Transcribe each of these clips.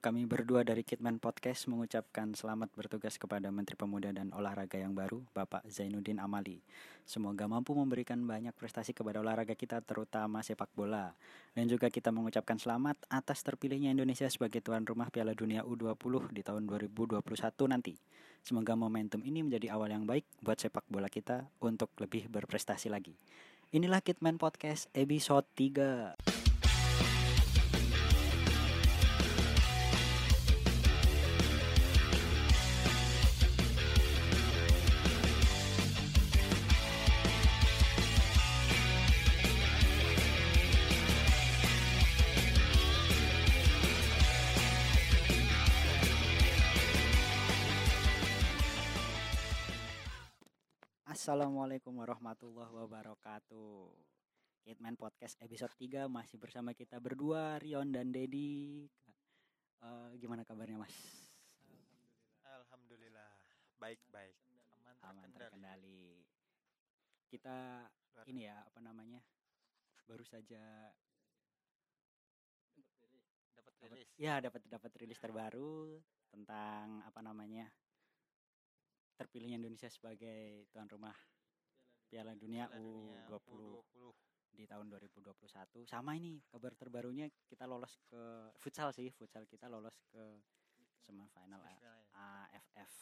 Kami berdua dari Kitman Podcast mengucapkan selamat bertugas kepada Menteri Pemuda dan Olahraga yang baru, Bapak Zainuddin Amali. Semoga mampu memberikan banyak prestasi kepada olahraga kita, terutama sepak bola. Dan juga kita mengucapkan selamat atas terpilihnya Indonesia sebagai tuan rumah Piala Dunia U20 di tahun 2021 nanti. Semoga momentum ini menjadi awal yang baik buat sepak bola kita untuk lebih berprestasi lagi. Inilah Kitman Podcast episode 3. Assalamualaikum warahmatullahi wabarakatuh. Kitman Podcast episode 3 masih bersama kita berdua Rion dan Dedi. Uh, gimana kabarnya Mas? Alhamdulillah baik-baik aman Aman terkendali. Kita Luar ini ya apa namanya? Baru saja dapat dapat rilis ya dapat dapat rilis terbaru tentang apa namanya? Terpilihnya Indonesia sebagai tuan rumah Piala Dunia Piala Dunia U20 U20. di tahun 2021 sama ini kabar terbarunya kita lolos ke futsal sih futsal kita lolos ke semifinal A- Semifinal ya. AFF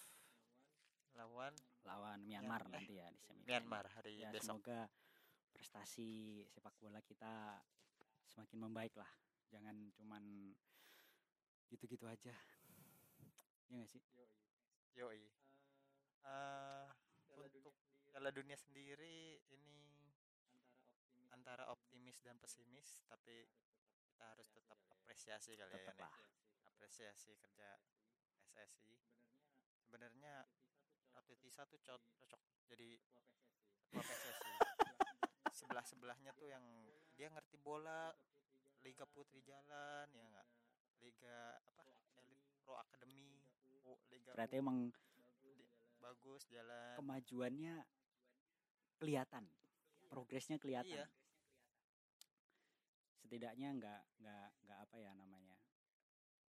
lawan? Lawan Myanmar nanti ya di semifinal. Myanmar hari ya besok. semoga prestasi sepak bola kita semakin membaik lah. Jangan cuman gitu-gitu aja. Ya nggak sih? Yoi Eh, untuk Piala Dunia sendiri ini antara optimis dan pesimis. tapi kita harus tetap apresiasi kali ya ya. lah apresiasi kerja SSI sebenarnya Ratu Tisa tuh co- cocok. Jadi ketua PSSI sebelah sebelahnya tuh yang dia ngerti bola Liga Putri jalan ya nggak? Liga apa? Elite Pro Academy oh, Liga berarti U. emang bagus jalan. Kemajuannya kelihatan progresnya kelihatan. Iya. setidaknya nggak nggak nggak apa ya namanya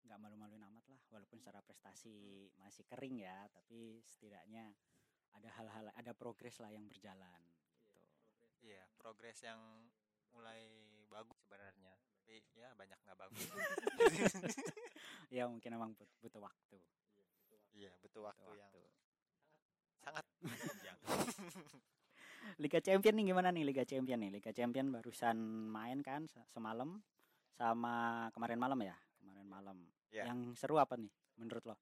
nggak malu-maluin amat lah walaupun secara prestasi masih kering ya tapi setidaknya ada hal-hal ada progres lah yang berjalan gitu. Iya progres yang mulai bagus sebenarnya tapi ya banyak nggak bagus. Ya mungkin emang but- butuh waktu. Iya butuh waktu butuh yang waktu sangat. Panjang Liga Champion nih gimana nih Liga Champion nih? Liga Champion barusan main kan se- semalam sama kemarin malam ya? Kemarin malam. Iya. yang seru apa nih menurut lo?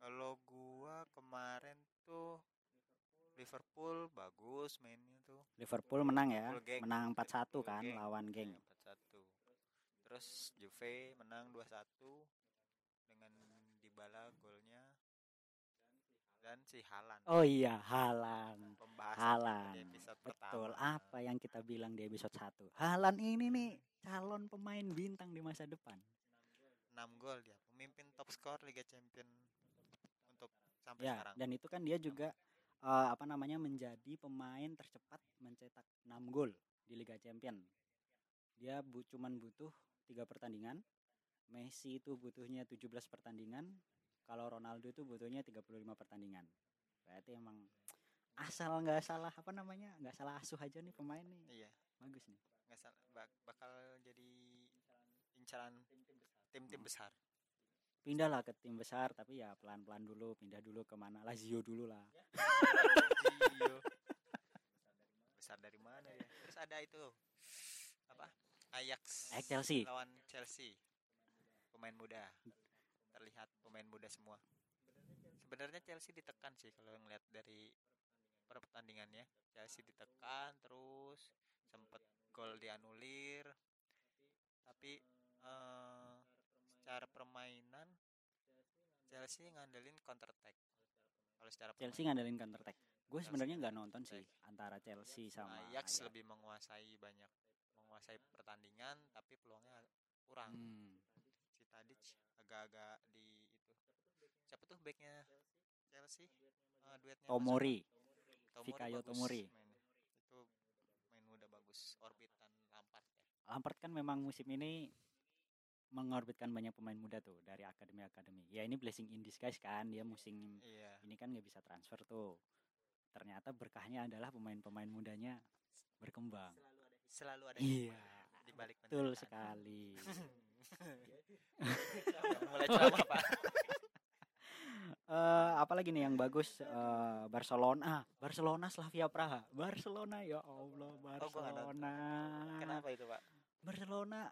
Kalau gua kemarin tuh Liverpool bagus mainnya tuh. Liverpool menang ya? Liverpool geng. menang 4-1 Liverpool kan geng. lawan geng. Iya, 4-1 terus Juve menang 2-1 dengan Dybala golnya dan si Halan. Oh iya Halan. Pembahasan Halan. di episode betul pertama apa yang kita bilang di episode 1 Halan ini nih calon pemain bintang di masa depan. 6 gol dia pemimpin top skor Liga Champion untuk sampai ya sekarang. dan itu kan dia juga eh, apa namanya menjadi pemain tercepat mencetak 6 gol di Liga Champion. Dia bu cuman butuh tiga pertandingan. Messi itu butuhnya 17 pertandingan kalau Ronaldo itu butuhnya 35 pertandingan. Berarti emang asal nggak salah apa namanya nggak salah asuh aja nih pemain nih. Iya. Bagus nih. Nggak salah bak- bakal jadi incaran tim-tim besar. Pindah lah ke tim besar tapi ya pelan-pelan dulu pindah dulu ke mana Lazio dulu lah. Lazio. besar dari mana ya? Terus ada itu apa? Ajax Ajax Chelsea. lawan Chelsea. Pemain muda terlihat pemain muda semua. Sebenarnya Chelsea ditekan sih kalau ngeliat dari pertandingannya. Chelsea ditekan terus sempet gol dianulir. Tapi eh, secara permainan Chelsea ngandelin counter attack. Kalau secara Chelsea permainan. ngandelin counter attack. Gue Chelsea sebenarnya nggak nonton sih antara Chelsea sama Ajax. lebih menguasai banyak menguasai pertandingan tapi peluangnya kurang. Hmm. Tadic agak-agak di itu siapa tuh backnya Chelsea Eh, duetnya Tomori Tomori Fikayo bagus Tomori. itu main muda bagus orbitan Lampard ya Lampard kan memang musim ini mengorbitkan banyak pemain muda tuh dari akademi-akademi. Ya ini blessing in disguise kan, dia musim Iya. ini kan nggak bisa transfer tuh. Ternyata berkahnya adalah pemain-pemain mudanya berkembang. Selalu ada Iya, hikmah di balik betul sekali. Mulai ceramah, Pak. Eh, apalagi nih yang bagus Eh, Barcelona, Barcelona Slavia Praha, Barcelona ya Allah Oh. Barcelona. Kenapa itu, Pak? Barcelona,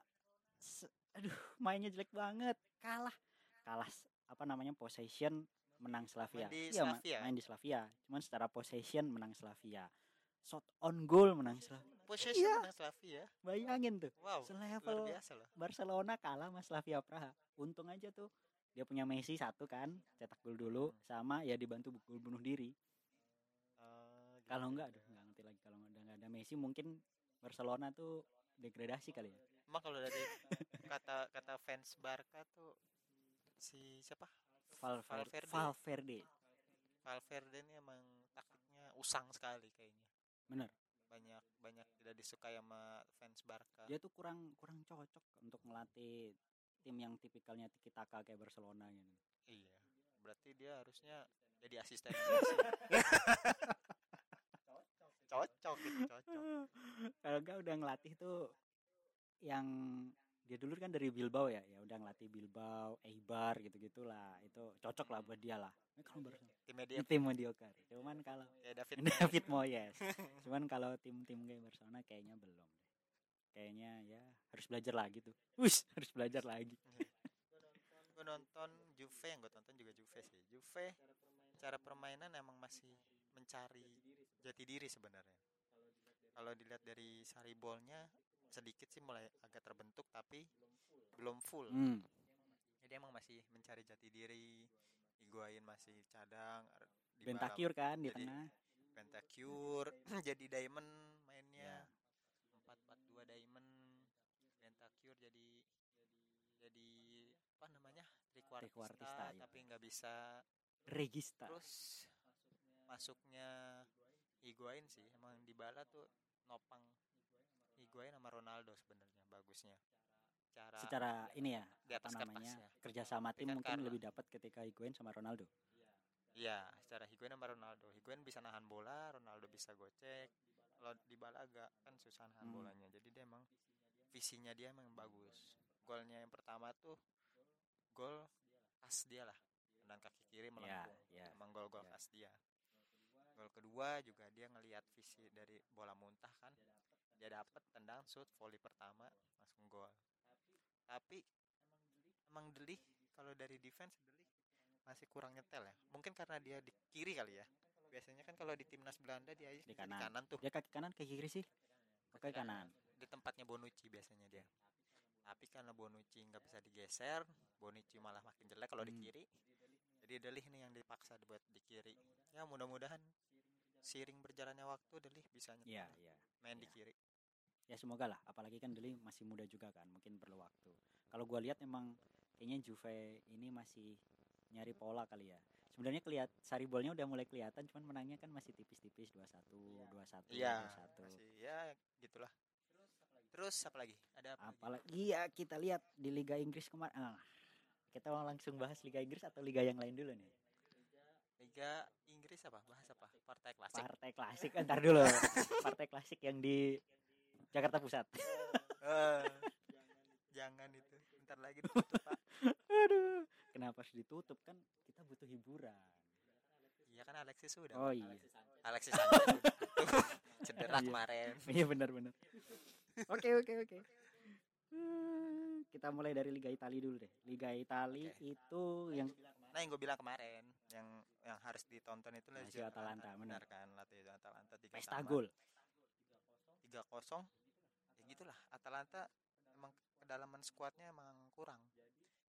aduh mainnya jelek banget, kalah, kalah apa namanya possession menang Slavia. di Iya, Slavia? main di Slavia. Cuman secara possession menang Slavia. Shot on goal menang Slavia. Possession Iya. menang Slavia. Bayangin tuh, Wow. selevel Luar biasa loh. Barcelona kalah sama Slavia Praha. Untung aja tuh dia punya Messi satu kan, cetak gol dulu Hmm. sama ya dibantu gol bunuh diri. Oh, gitu. Kalau enggak aduh nggak ngerti lagi kalau udah nggak ada Messi mungkin Barcelona tuh degradasi kali ya. Emang kalau dari kata kata fans Barca tuh si siapa? Valverde. Valverde. Valverde. Valverde ini emang taktiknya usang sekali kayaknya. Bener. Banyak banyak tidak disukai sama fans Barca. Dia tuh kurang kurang cocok untuk melatih tim yang tipikalnya tiki taka kayak Barcelona gitu. Iya. Berarti dia harusnya jadi asisten cocok gitu, cocok. Kalau enggak udah ngelatih tuh yang dia dulu kan dari Bilbao ya, ya udah ngelatih Bilbao, Eibar gitu-gitulah. Itu cocok lah buat dia lah. Ini kalau Barcelona Tim media tim mediocre. Cuman kalau kayak David David Moyes. Cuman kalau tim-tim kayak Barcelona kayaknya belum deh. Kayaknya ya harus belajar lagi tuh. Wis, harus belajar lagi. gue nonton Juve yang gue tonton juga Juve sih Juve cara permainan emang masih mencari jati diri sebenarnya kalau dilihat dari Saribолnya sedikit sih mulai agak terbentuk tapi belum full Hmm. jadi emang masih mencari jati diri Higuain masih cadang Bentancur kan di jadi- tengah. Bentancur jadi diamond mainnya 442 diamond Bentancur jadi jadi apa namanya Trequartista iya. tapi nggak bisa Regista. terus masuknya Higuain sih emang Dybala tuh nopang Higuain sama Ronaldo sebenarnya bagusnya cara Secara ini ya, di apa atas namanya? kertasnya Kerja sama tim Dengan mungkin Carlo. lebih dapat ketika Higuain sama Ronaldo. Iya, secara Higuain sama Ronaldo. Higuain bisa nahan bola, Ronaldo bisa gocek. Kalau Dybala agak kan susah nahan Hmm. bolanya. Jadi dia emang visinya dia emang bagus. Golnya yang pertama tuh gol pas dia lah. Tendangan kaki kiri Ya, melengkung. ya. Emang gol-gol pas dia. Gol kedua juga dia ngelihat visi dari bola muntah kan. Dia dapat tendang shoot volley pertama langsung gol. Tapi emang Delih kalau dari defense Delih masih kurang nyetel ya. Mungkin karena dia di kiri kali ya. Biasanya kan kalau di timnas Belanda dia Di di kanan. kanan, tuh. Dia kaki kanan kaki kiri sih? Oke kanan. Di tempatnya Bonucci biasanya dia. Tapi karena Bonucci nggak bisa digeser, Bonucci malah makin jelek kalau di Hmm. kiri. Jadi Delih nih yang dipaksa buat di kiri. Ya mudah-mudahan seiring berjalannya waktu Delih bisa nyetel Iya, iya. main di iya. kiri. Ya semoga lah, apalagi kan Deli masih muda juga kan, mungkin perlu waktu. Kalau gua lihat emang kayaknya Juve ini masih nyari pola kali ya. Sebenarnya kelihat Saribolnya udah mulai kelihatan, cuman menangnya kan masih tipis-tipis 2-1, 2-1, Iya, 2-1. masih ya gitulah. Terus apa lagi? Ada apa lagi? Apalagi ya kita lihat di Liga Inggris kemarin. Ah, kita mau langsung bahas Liga Inggris atau liga yang lain dulu nih? Liga Inggris apa? Bahas apa? Partai klasik. Partai klasik, entar dulu. Partai klasik yang di Jakarta Pusat. Eh, jangan itu. Bentar lagi ditutup, Pak. Aduh, kenapa harus ditutup kan? Kita butuh hiburan. Iya kan Alexis sudah. Oh iya. Alexis Sanchez cedera Iya. kemarin. Iya benar-benar. Oke oke oke. Hmm, Kita mulai dari Liga Italia dulu deh. Liga Italia Oke. itu yang Nah, yang gue bilang kemarin, yang yang harus ditonton itu Lazio Atalanta, benar benar. kan? Lazio Atalanta tiga pesta gol. tiga kosong. Ya gitulah, Atalanta emang kedalaman skuadnya emang kurang.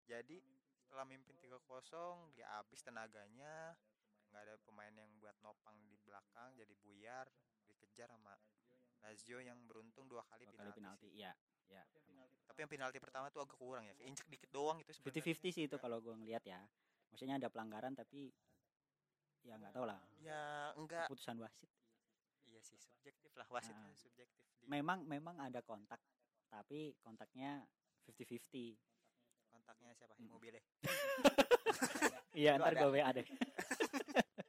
Jadi setelah mimpin 3-0 dia habis tenaganya nggak ada pemain yang buat nopang di belakang jadi buyar dikejar sama Lazio yang beruntung dua kali Dua kali penalti, penalti. sih. Iya, ya. tapi yang penalti pertama tuh agak kurang ya keinjek dikit doang itu sebenarnya 50-50 sih itu kalau gua ngelihat ya. Maksudnya ada pelanggaran tapi ya nggak tahu lah ya enggak keputusan wasit. Sih subjektif lah wasit Nah. subjektif di Memang memang ada kontak tapi kontaknya 50-50. kontaknya siapa Mm. mobilnya Iya, ntar ada? gue WA deh.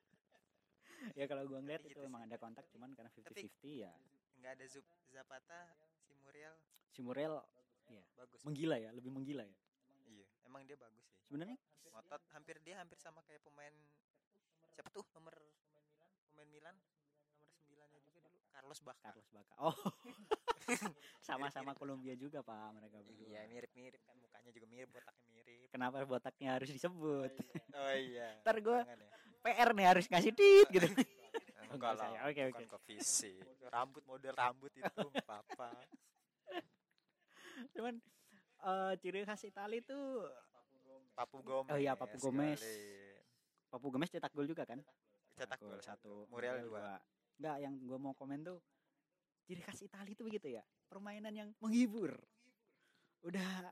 ya kalau gue ngeliat Tapi itu gitu emang sih. ada kontak cuman karena 50-50 ya. nggak ada Zup Zapata si Muriel Si Muriel bagus menggila ya, lebih menggila ya. iya emang dia bagus sih Sebenarnya ngotot hampir dia hampir sama kayak pemain siapa tuh nomor pemain Milan nomor sembilannya juga dulu Carlos Bacca Carlos Bacca. Oh. Sama-sama Kolombia juga, Pak, mereka berdua. iya mirip-mirip kan mukanya juga mirip botaknya mirip Kenapa botaknya harus disebut? oh iya Ntar gua- Jangan ya. PR nih harus ngasih tit gitu. enggak lah ya. Oke, oke. ke fisik rambut model rambut itu nggak apa Cuman eh, ciri khas Itali tuh Papu Gomez Oh iya, Papu Gomez. Papu Gomez cetak gol juga kan? cetak Gol satu Muriel dua Enggak, yang gue mau komen tuh ciri khas Itali tuh begitu ya. Permainan yang menghibur. Udah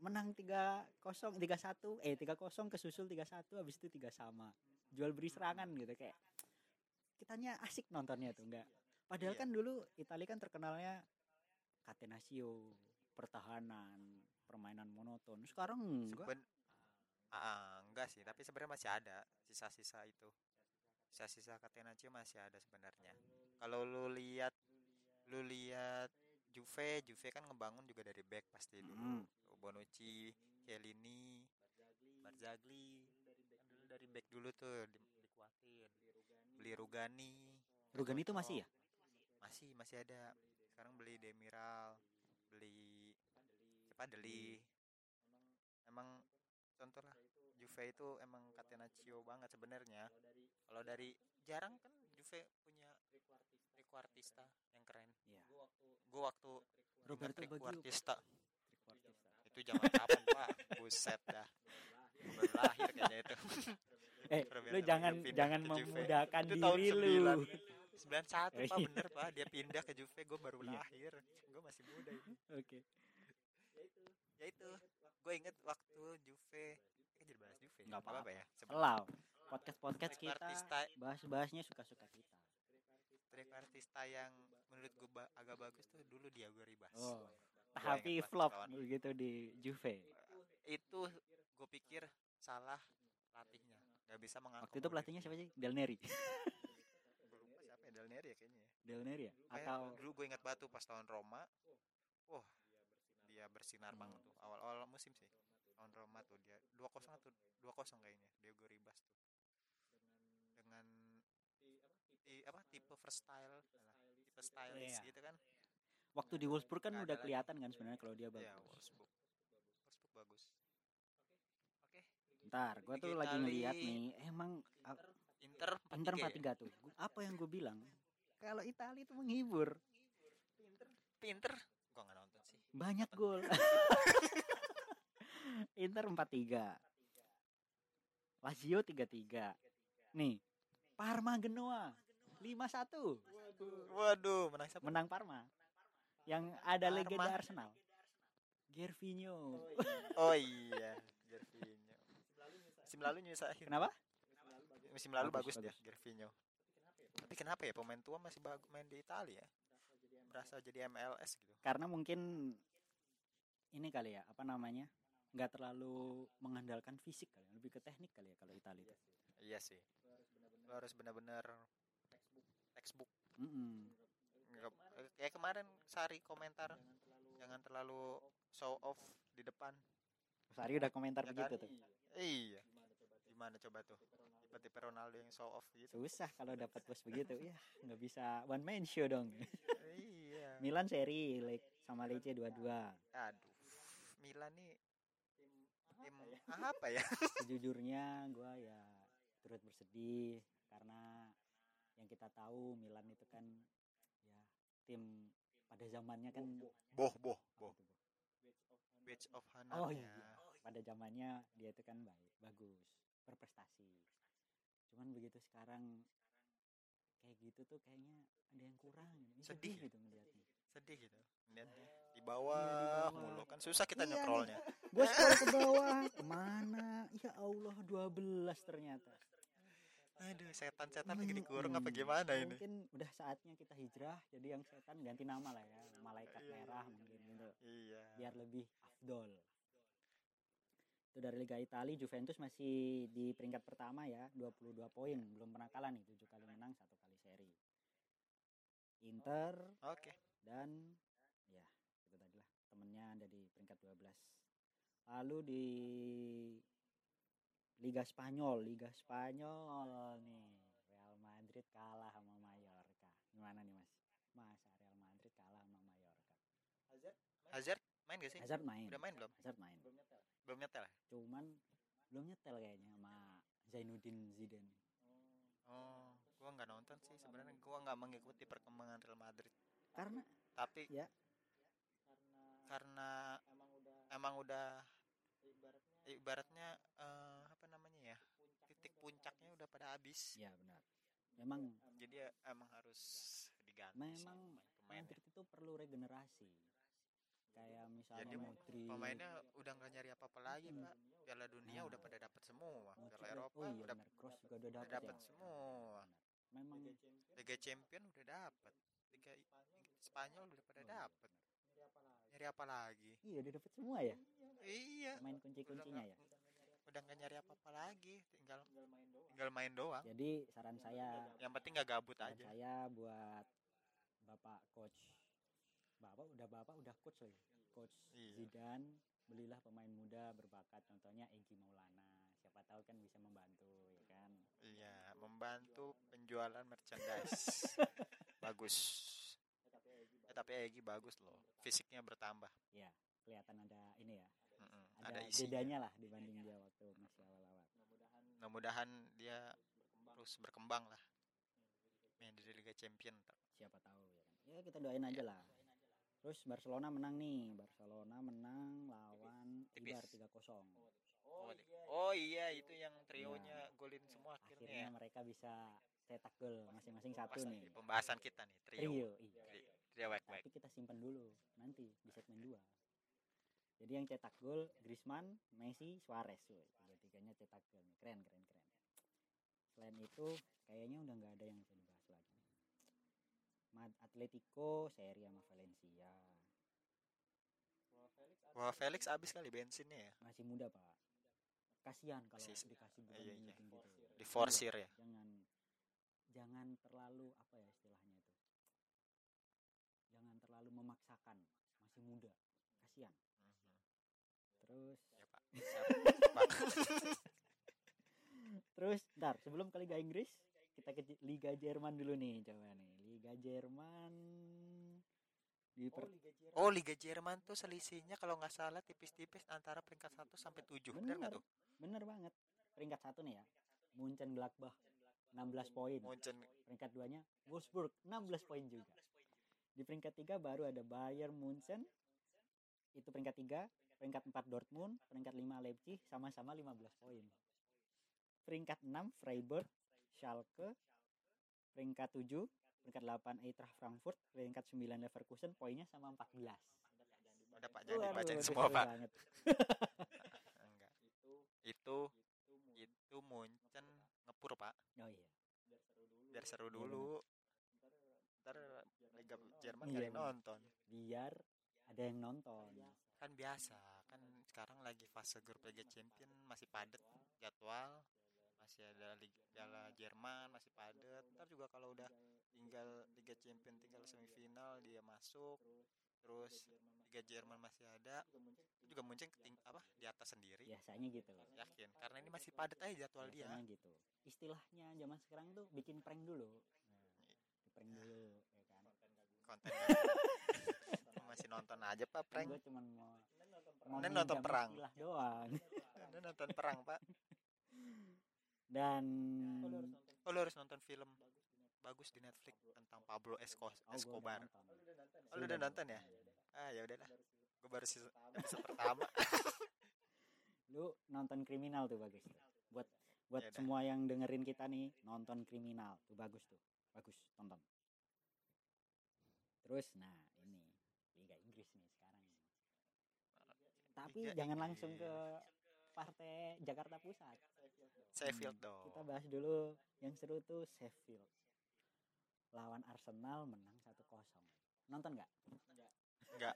menang 3-0, 3-1, eh 3-0 kesusul 3-1 habis itu 3 sama. Jual beri serangan gitu kayak kitanya asik nontonnya tuh enggak. Padahal Iya. kan dulu Itali kan terkenalnya catenaccio, pertahanan, permainan monoton. Sekarang enggak. Seben- Ah, enggak sih, tapi sebenarnya masih ada sisa-sisa itu. Sisa-sisa Catenaccio masih ada sebenarnya. Kalau lu lihat lu lihat Juve, Juve kan ngebangun juga dari back pasti dulu. Mm. Bonucci, Chiellini, Barzagli. Kan dulu dari back dulu tuh di, dikuatin. Beli Rugani. Rugani itu masih ya? Masih, masih ada. Sekarang beli Demiral, beli siapa Deli. Emang contoh lah Juve itu emang Catenaccio banget sebenarnya. Kalau dari jarang kan Juve punya Rico Artista yang keren. Iya. Gue waktu Roberto ingat Rico Baggio. Artista Rico Artista. itu zaman kapan Pak? Buset dah. Baru lahir kayaknya itu. Eh, Roberto lu jangan jangan memudahkan Itu diri lu. 9. 91 Pak Iya. bener Pak dia pindah ke Juve gue baru Iya. lahir gue masih muda ini Oke. ya itu gue inget waktu Juve kan jadi bahas Juve Nggak apa apa-apa. ya Selau. Podcast-podcast Rico kita Artista bahas-bahasnya suka-suka kita. Rico Artista yang menurut gue ba- agak bagus tuh dulu Diago Ribas Oh. Tapi flop begitu di Juve. itu gue pikir salah pelatihnya nggak bisa mengaku Waktu itu pelatihnya siapa sih? Del Neri. lupa siapa ya Del Neri ya kayaknya ya. Del Neri ya? Atau dulu gue ingat batu pas tahun Roma wah dia bersinar Hmm. banget tuh awal-awal musim sih tahun Roma tuh dia 2-0 atau 2-0 kayaknya Diego Ribas tuh dengan di apa tipe alah, tipe stylish Iya. gitu kan waktu di Wolfsburg kan udah kelihatan kan sebenarnya kalau dia ya bagus. Wolfsburg Wolfsburg bagus oke Ntar, gua Liga tuh lagi ngeliat nih, emang ah, Inter Inter 4-3 ya? 4-3 tuh. Gua- Apa yang gue bilang? Kalau Italia itu menghibur, Pinter gua nggak nonton sih banyak gol. Inter 4-3. Lazio 3-3. Nih, Parma Genoa 5-1. waduh menang siapa Menang Parma. Yang ada Parma. legenda Arsenal. Gervinho. oh iya Gervinho musim lalu nyusahin Kenapa? musim lalu Bagus, bagus, dia. Gervinho tapi kenapa ya pemain tua masih bagus main di Italia ya berasa jadi MLS gitu Karena mungkin ini kali ya, apa namanya? Nggak terlalu mengandalkan fisik kali, ya, lebih ke teknik kali ya kalau Italia itu. iya sih lo harus benar-benar textbook Mm-mm. Nggak- kayak kemarin Sari komentar jangan terlalu show off di depan Sari udah komentar Ya begitu kan? tuh. iya gimana coba tuh tipe-tipe Ronaldo yang show off gitu Susah kalau dapat bos begitu. Ya, nggak bisa one man show dong. iya Milan seri like sama Lecce 2-2. aduh Milan nih tim apa ya Sejujurnya gua ya turut bersedih karena yang kita tahu Milan itu kan ya tim pada zamannya kan boh boh boh? Badge of Oh honornya iya. Pada zamannya dia itu kan baik, bagus, berprestasi. Cuman begitu sekarang kayak gitu tuh kayaknya ada yang kurang. Ini Sedih ya? gitu melihatnya. Sedih gitu lihatnya di bawah bawah. mulu kan susah kita Iya nyetrolnya Gue scroll ke bawah, ke mana? Ya Allah, 12 ternyata. aduh setan-setan lagi dikurung apa Mm-mm. gimana ini Mungkin udah saatnya kita hijrah, jadi yang setan ganti nama lah ya, malaikat Iya. merah mungkin gitu. iya Biar lebih afdol. Itu dari Liga Italia Juventus masih di peringkat pertama ya, 22 poin, belum pernah kalah nih, 7 kali menang, satu kali seri. Inter Oke. Dan ya itu tadi lah temennya ada di peringkat 12 lalu di Liga Spanyol Liga Spanyol nih. Real Madrid kalah sama Mallorca. Gimana nih mas? Masa Real Madrid kalah sama Mallorca. Hazard main? Gak sih? Hazard main. Udah main belum? Hazard main. Belum nyetel. Ya? cuman belum nyetel kayaknya sama Zainuddin Zidane. Oh, gua nggak nonton sih sebenarnya. Gua nggak mengikuti perkembangan Real Madrid. Karena Tapi Ya. karena emang udah ibaratnya eh, apa namanya ya? Titik puncaknya udah pada habis. ya benar memang Jadi ya emang harus diganti memang pemainnya. Madrid itu perlu regenerasi kayak misalnya Jadi Modric Pemainnya udah nggak nyari apa-apa lagi, Pak. Piala dunia Nah. udah pada dapat semua. Modric Piala udah- Eropa oh iya udah benar Cross juga udah udah dapat dapat ya semua. memang Liga Champion udah dapat. Liga Spanyol udah pada Oh iya, dapat. Nyari apa lagi? iya udah dapat semua ya Iya. main kunci-kuncinya ya Udah nggak nyari apa-apa lagi, tinggal tinggal main doang. jadi saran saya Yang penting nggak gabut saran aja. saya buat bapak coach bapak udah bapak udah coach lagi coach Iya. Zidane belilah pemain muda berbakat contohnya Egi Maulana siapa tahu kan bisa membantu ya kan Iya, membantu penjualan merchandise. bagus. Tapi Egi bagus loh. Fisiknya bertambah. ya kelihatan ada ini ya Mm-mm, ada, Ada bedanya lah dibanding dia waktu masih awal-awal Mudah-mudahan dia terus berkembang lah. Main di Liga Champion. siapa tahu ya kan ya kita doain aja lah terus Barcelona menang nih Barcelona menang lawan. Eibar 3-0 Oh, di- oh iya itu yang trionya golin semua akhirnya. akhirnya ya. mereka bisa cetak gol masing-masing satu nih pembahasan kita nih trio. trio iya Tri- Trio wek wek. tapi kita simpan dulu nanti di segmen 2 jadi yang cetak gol Griezmann Messi Suarez woy. tiga-tiganya cetak gol keren keren keren selain itu kayaknya udah nggak ada yang bisa dibahas lagi Atletico seri sama Valencia Wah Felix abis kali bensinnya ya. masih muda pak kasihan kalau Masih- dikasih iya, beban iya. gitu Di forsir ya. jangan jangan terlalu apa ya istilahnya itu jangan terlalu memaksakan masih muda kasihan. Terus Ya Pak. Terus ntar sebelum ke Liga Inggris kita ke Liga Jerman dulu nih coba nih. Liga Jerman di per- Oh Liga Jerman tuh selisihnya kalau nggak salah tipis-tipis antara peringkat 1 sampai 7 bener nggak Bener. tuh? bener banget. Peringkat satu nih ya Munchen Gladbach 16 poin. Munchen. Peringkat duanya Wolfsburg 16 poin juga di peringkat tiga baru ada Bayern Munchen itu peringkat tiga peringkat 4 Dortmund peringkat 5 Leipzig sama-sama 15 poin peringkat 6 Freiburg Schalke peringkat 7 peringkat 8 Eintracht Frankfurt peringkat 9 Leverkusen poinnya sama 14 ada Pak jadi Waduh, bacain waduh, semua seru Pak. Enggak. Itu itu Munchen ngepur Pak. oh iya Biar seru Iya, dulu. Ntar Liga Jerman Iya, kali bener. nonton. biar ada yang nonton Kan biasa, kan sekarang lagi fase grup Liga Champion masih padat jadwal. Masih ada Liga Jerman masih padat. Ntar juga kalau udah tinggal Liga Champion tinggal semifinal dia masuk. Terus Liga Jerman masih ada. Itu juga Munchen keting- apa di atas sendiri. biasanya gitu Yakin karena ini masih padat aja jadwal dia. biasanya gitu istilahnya zaman sekarang tuh bikin prank dulu prank dulu ya kan? Konten masih nonton aja pak prank. gue cuman mau nonton minjam perang. istilah doang. Anda nonton perang. Pak. Dan oh lu harus nonton film bagus di Netflix. tentang Pablo Esco oh, Escobar. nonton. oh lu udah nonton ya? Ah ya udahlah. Gue baru season episode pertama. Lu nonton kriminal tuh bagus tuh. buat buat Yaudah. semua yang dengerin kita nih nonton kriminal tuh bagus tuh bagus tonton. Terus nah ini Liga Inggris nih sekarang nih. tapi Liga jangan langsung ke Inggris. partai Jakarta Pusat. Sheffield Hmm, dong. kita bahas dulu yang seru tuh Sheffield. Lawan Arsenal menang 1-0 nonton nggak? Enggak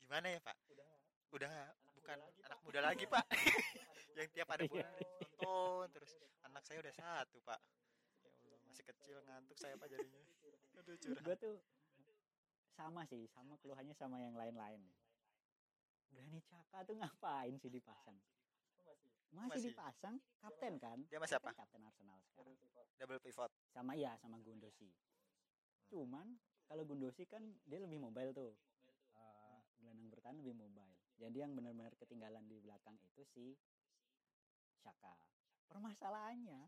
gimana ya pak? Udah. Bukan bukan anak muda lagi pak. Yang tiap ada Iya. bola nonton terus anak saya udah satu pak. ya masih kecil ngantuk saya pak jadinya aduh curhat. Gue tuh sama sih sama keluhannya sama yang lain-lain. Granit Xhaka tuh ngapain sih dipasang? Masih, Masih. dipasang kapten kan? Dia masih apa Kapten kapten Arsenal sekarang. Double pivot. Sama ya sama Gundosi. Cuman kalau Gundosi kan dia lebih mobile tuh. Eh, gelandang bertahan lebih mobile. Jadi yang benar-benar ketinggalan di belakang itu si Xhaka permasalahannya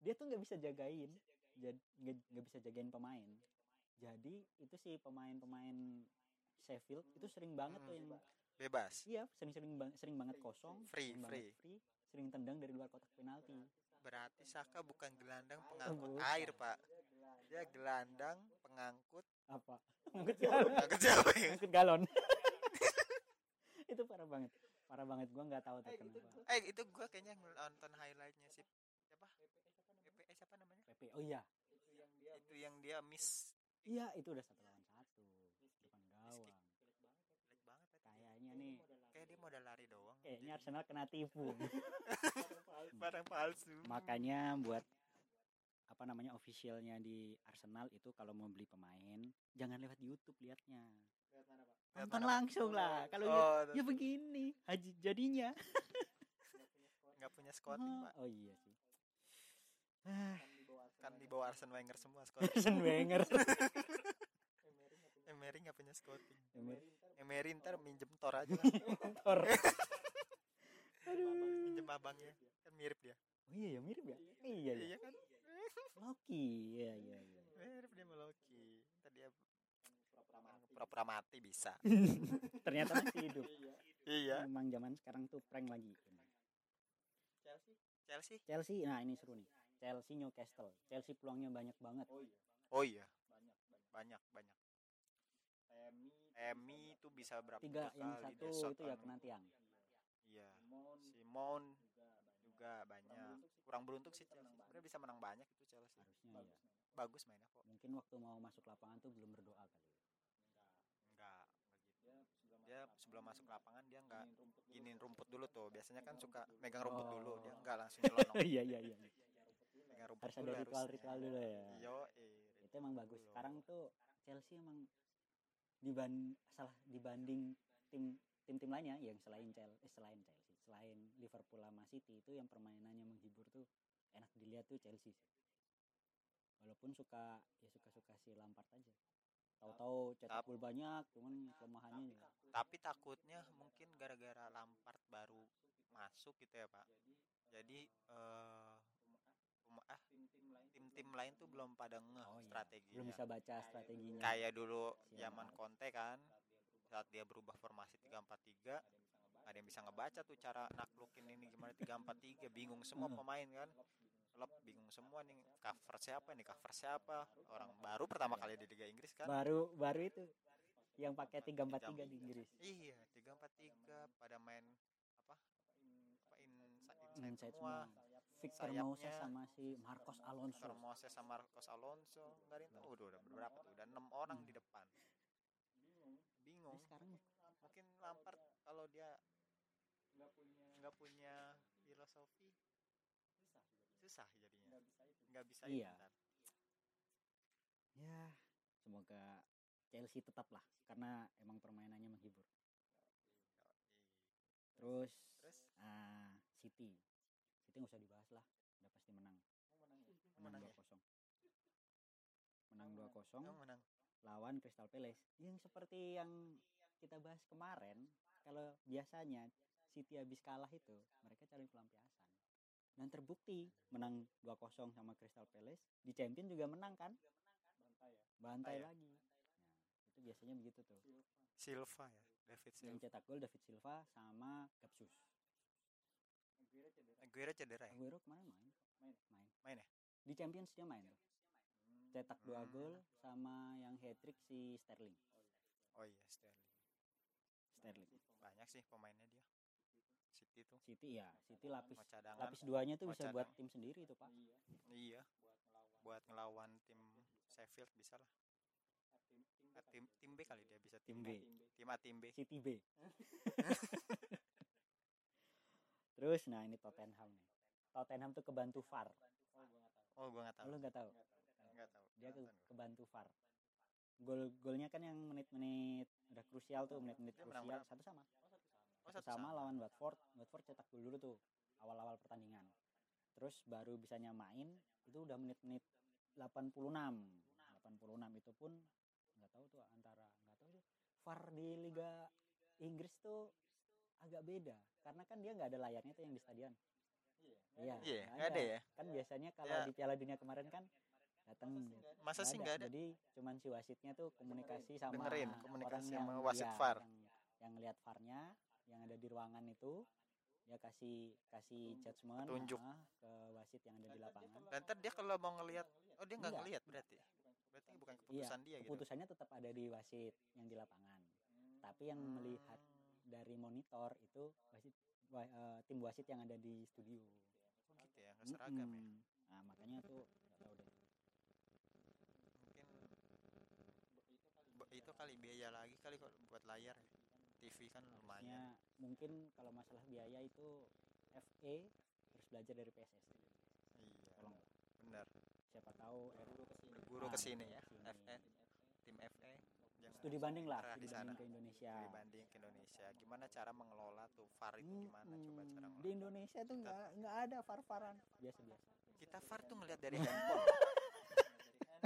dia tuh nggak bisa jagain. jadi nggak bisa jagain pemain. Jadi itu si pemain-pemain Sheffield itu sering banget tuh Hmm. yang bebas. Iya sering-sering bang- sering banget kosong Free, sering banget free. free sering tendang dari luar kotak penalti. Berarti Saka bukan gelandang pengangkut bukan. air pak. Dia gelandang. pengangkut apa? Siapa? pengangkut siapa ya? Ngangkut galon. Itu parah banget parah banget. Gua nggak tahu tuh kenapa. Eh itu gua kayaknya nonton highlightnya si siapa PPS siapa namanya PP oh iya. Itu yang dia miss. iya itu udah satu lawan satu. Depan gawang. Jelek banget tadi. kayaknya nih kayak dia modal lari doang. Kayaknya Arsenal kena tipu. Barang palsu makanya buat apa namanya officialnya di Arsenal itu kalau mau beli pemain jangan lewat YouTube liatnya. Lihat nonton mana, Pak? langsung lah. Kalau Oh, lihat ya begini haji jadinya. Nggak punya scouting oh, pak. oh iya sih. Ah kan di bawah Arsene Wenger semua scouting. Arsene Wenger. Emery nggak punya scouting. Emery. Emery ntar minjem Thor aja lah. Thor. minjem abangnya. Kan mirip dia. Oh iya ya mirip ya? Iya ya? Iya kan? Loki. Iya iya iya. Mirip dia sama Loki. Ntar dia pura-pura mati. bisa. Ternyata masih hidup. Iya. Memang zaman sekarang tuh prank lagi. Chelsea? Chelsea? Nah ini seru nih Chelsea Newcastle. Chelsea peluangnya banyak banget. Oh iya banyak. Banyak Emi itu bisa berapa tiga yang kali satu itu ya kena tiang iya. Simon juga banyak. kurang beruntung sih. Chelsea. sebenarnya bisa menang banyak itu Chelsea. Harusnya ya. bagus mainnya kok. Mungkin waktu mau masuk lapangan tuh belum berdoa kali ya. enggak enggak gitu. Dia sebelum masuk lapangan dia enggak giniin rumput dulu. tuh. Biasanya kan suka megang rumput dulu. Dia enggak langsung nyelonong. Iya iya iya rumput harus ada ritual-ritual dulu ya. Yo eh, itu emang bagus. sekarang tuh Chelsea emang diban salah dibanding tim tim tim lainnya yang selain Chelsea eh, selain Chelsea selain Liverpool sama City itu yang permainannya menghibur tuh enak dilihat tuh Chelsea sih. Walaupun suka ya suka suka si Lampard aja. Tahu-tahu cetak gol banyak cuman kelemahannya ya tapi takutnya mungkin gara-gara Lampard baru masuk gitu ya pak. Jadi eh ah tim-tim lain tuh belum pada ngeh Oh, iya. strateginya. Belum bisa baca strateginya. Kayak dulu zaman. Conte kan saat dia berubah. formasi 343 ada yang bisa ngebaca tuh cara naklukin ini gimana 343 bingung semua Hmm. pemain kan. Klub bingung semua nih. cover siapa nih cover siapa? Orang baru pertama kali di Liga Inggris kan. Baru baru itu yang pakai 343 di Inggris. Iya 343 pada main apa? Apa inside, inside semua. Semua Victor Sayapnya. Moses sama si Marcos Alonso. Victor Moses sama Marcos Alonso. Yang tahu. Udah udah berapa tuh? Udah enam orang Hmm. di depan. Bingung. Ini sekarang mungkin Lampard kalau dia nggak punya filosofi susah jadinya. Nggak bisa Iya. ntar. ya semoga Chelsea tetap lah karena emang permainannya menghibur. Terus terus? ah City City nggak usah dibahas lah udah pasti menang. Menang menang dua ya? kosong. Menang dua kosong Emang menang. lawan Crystal Palace. Yang seperti yang kita bahas kemarin kalau biasanya City habis kalah itu mereka cari pelampiasan. Dan terbukti menang 2-0 sama Crystal Palace di Champion juga menang kan? Bantai ya? lagi. Nah itu biasanya begitu tuh. Silva ya? David yang Silva cetak gol David Silva sama Gapsus Aguero cedera ya? Aguero kemarin main main main. Ya? Di Champions dia main. Tuh cetak dua Hmm. gol sama yang hat trick si Sterling. Oh iya Sterling. Sterling. Banyak sih pemainnya dia. City tuh. City ya City lapis cadangan. lapis duanya tuh bisa buat tim sendiri tuh pak. Iya. Buat ngelawan tim Sheffield bisa lah. Ah, tim tim B kali dia bisa Tim tim, B. tim A tim B. City B terus nah ini Tottenham nih. Tottenham tuh kebantu VAR. Oh gua nggak tahu. Lu nggak tahu? Nggak tahu. Dia ke, kebantu VAR. Gol golnya kan yang menit-menit udah krusial tuh menit-menit menang krusial. satu sama. Oh satu sama. Lawan Watford. Watford cetak gol dulu tuh awal-awal pertandingan. Terus baru bisanya main itu udah menit-menit 86 86 itu pun nggak tahu tuh antara nggak tahu tuh VAR di Liga Inggris tuh agak beda karena kan dia nggak ada layarnya tuh yang di stadion. Iya iya nggak nggak ada ya? Kan biasanya kalau Ya. di Piala Dunia kemarin kan datang masa sih nggak ada? Jadi cuman si wasitnya tuh komunikasi sama Dengerin, orang komunikasi yang, sama wasit ya, VAR. yang, yang lihat VAR-nya yang ada di ruangan itu. Dia kasih kasih judgement Petunjuk. ah, ke wasit yang ada di lapangan. dan ntar dia kalau mau ngelihat oh dia nggak Enggak. ngelihat berarti? Berarti bukan iya keputusan dia gitu? keputusannya tetap ada di wasit yang di lapangan. Tapi yang melihat Hmm. Dari monitor itu wasit wa- eh, tim wasit yang ada di studio. Oh gitu ya nggak seragam ya? Mm-mm. nah makanya tuh nggak tahu deh. Mungkin itu kali biaya lagi kali kalau buat layar ya. TV kan lumayan. mungkin kalau masalah biaya itu FA harus belajar dari PSSI iya tolong. benar. Siapa tahu guru Ah, ke sini ya ke sini. FE tim FE studi banding lah studi di sana. banding ke Indonesia. Studi banding ke Indonesia. Gimana cara mengelola tuh VAR itu gimana? Coba cara mengelola. Di Indonesia tuh nggak nggak ada far-faran biasa-biasa kita VAR tuh ngeliat dari handphone.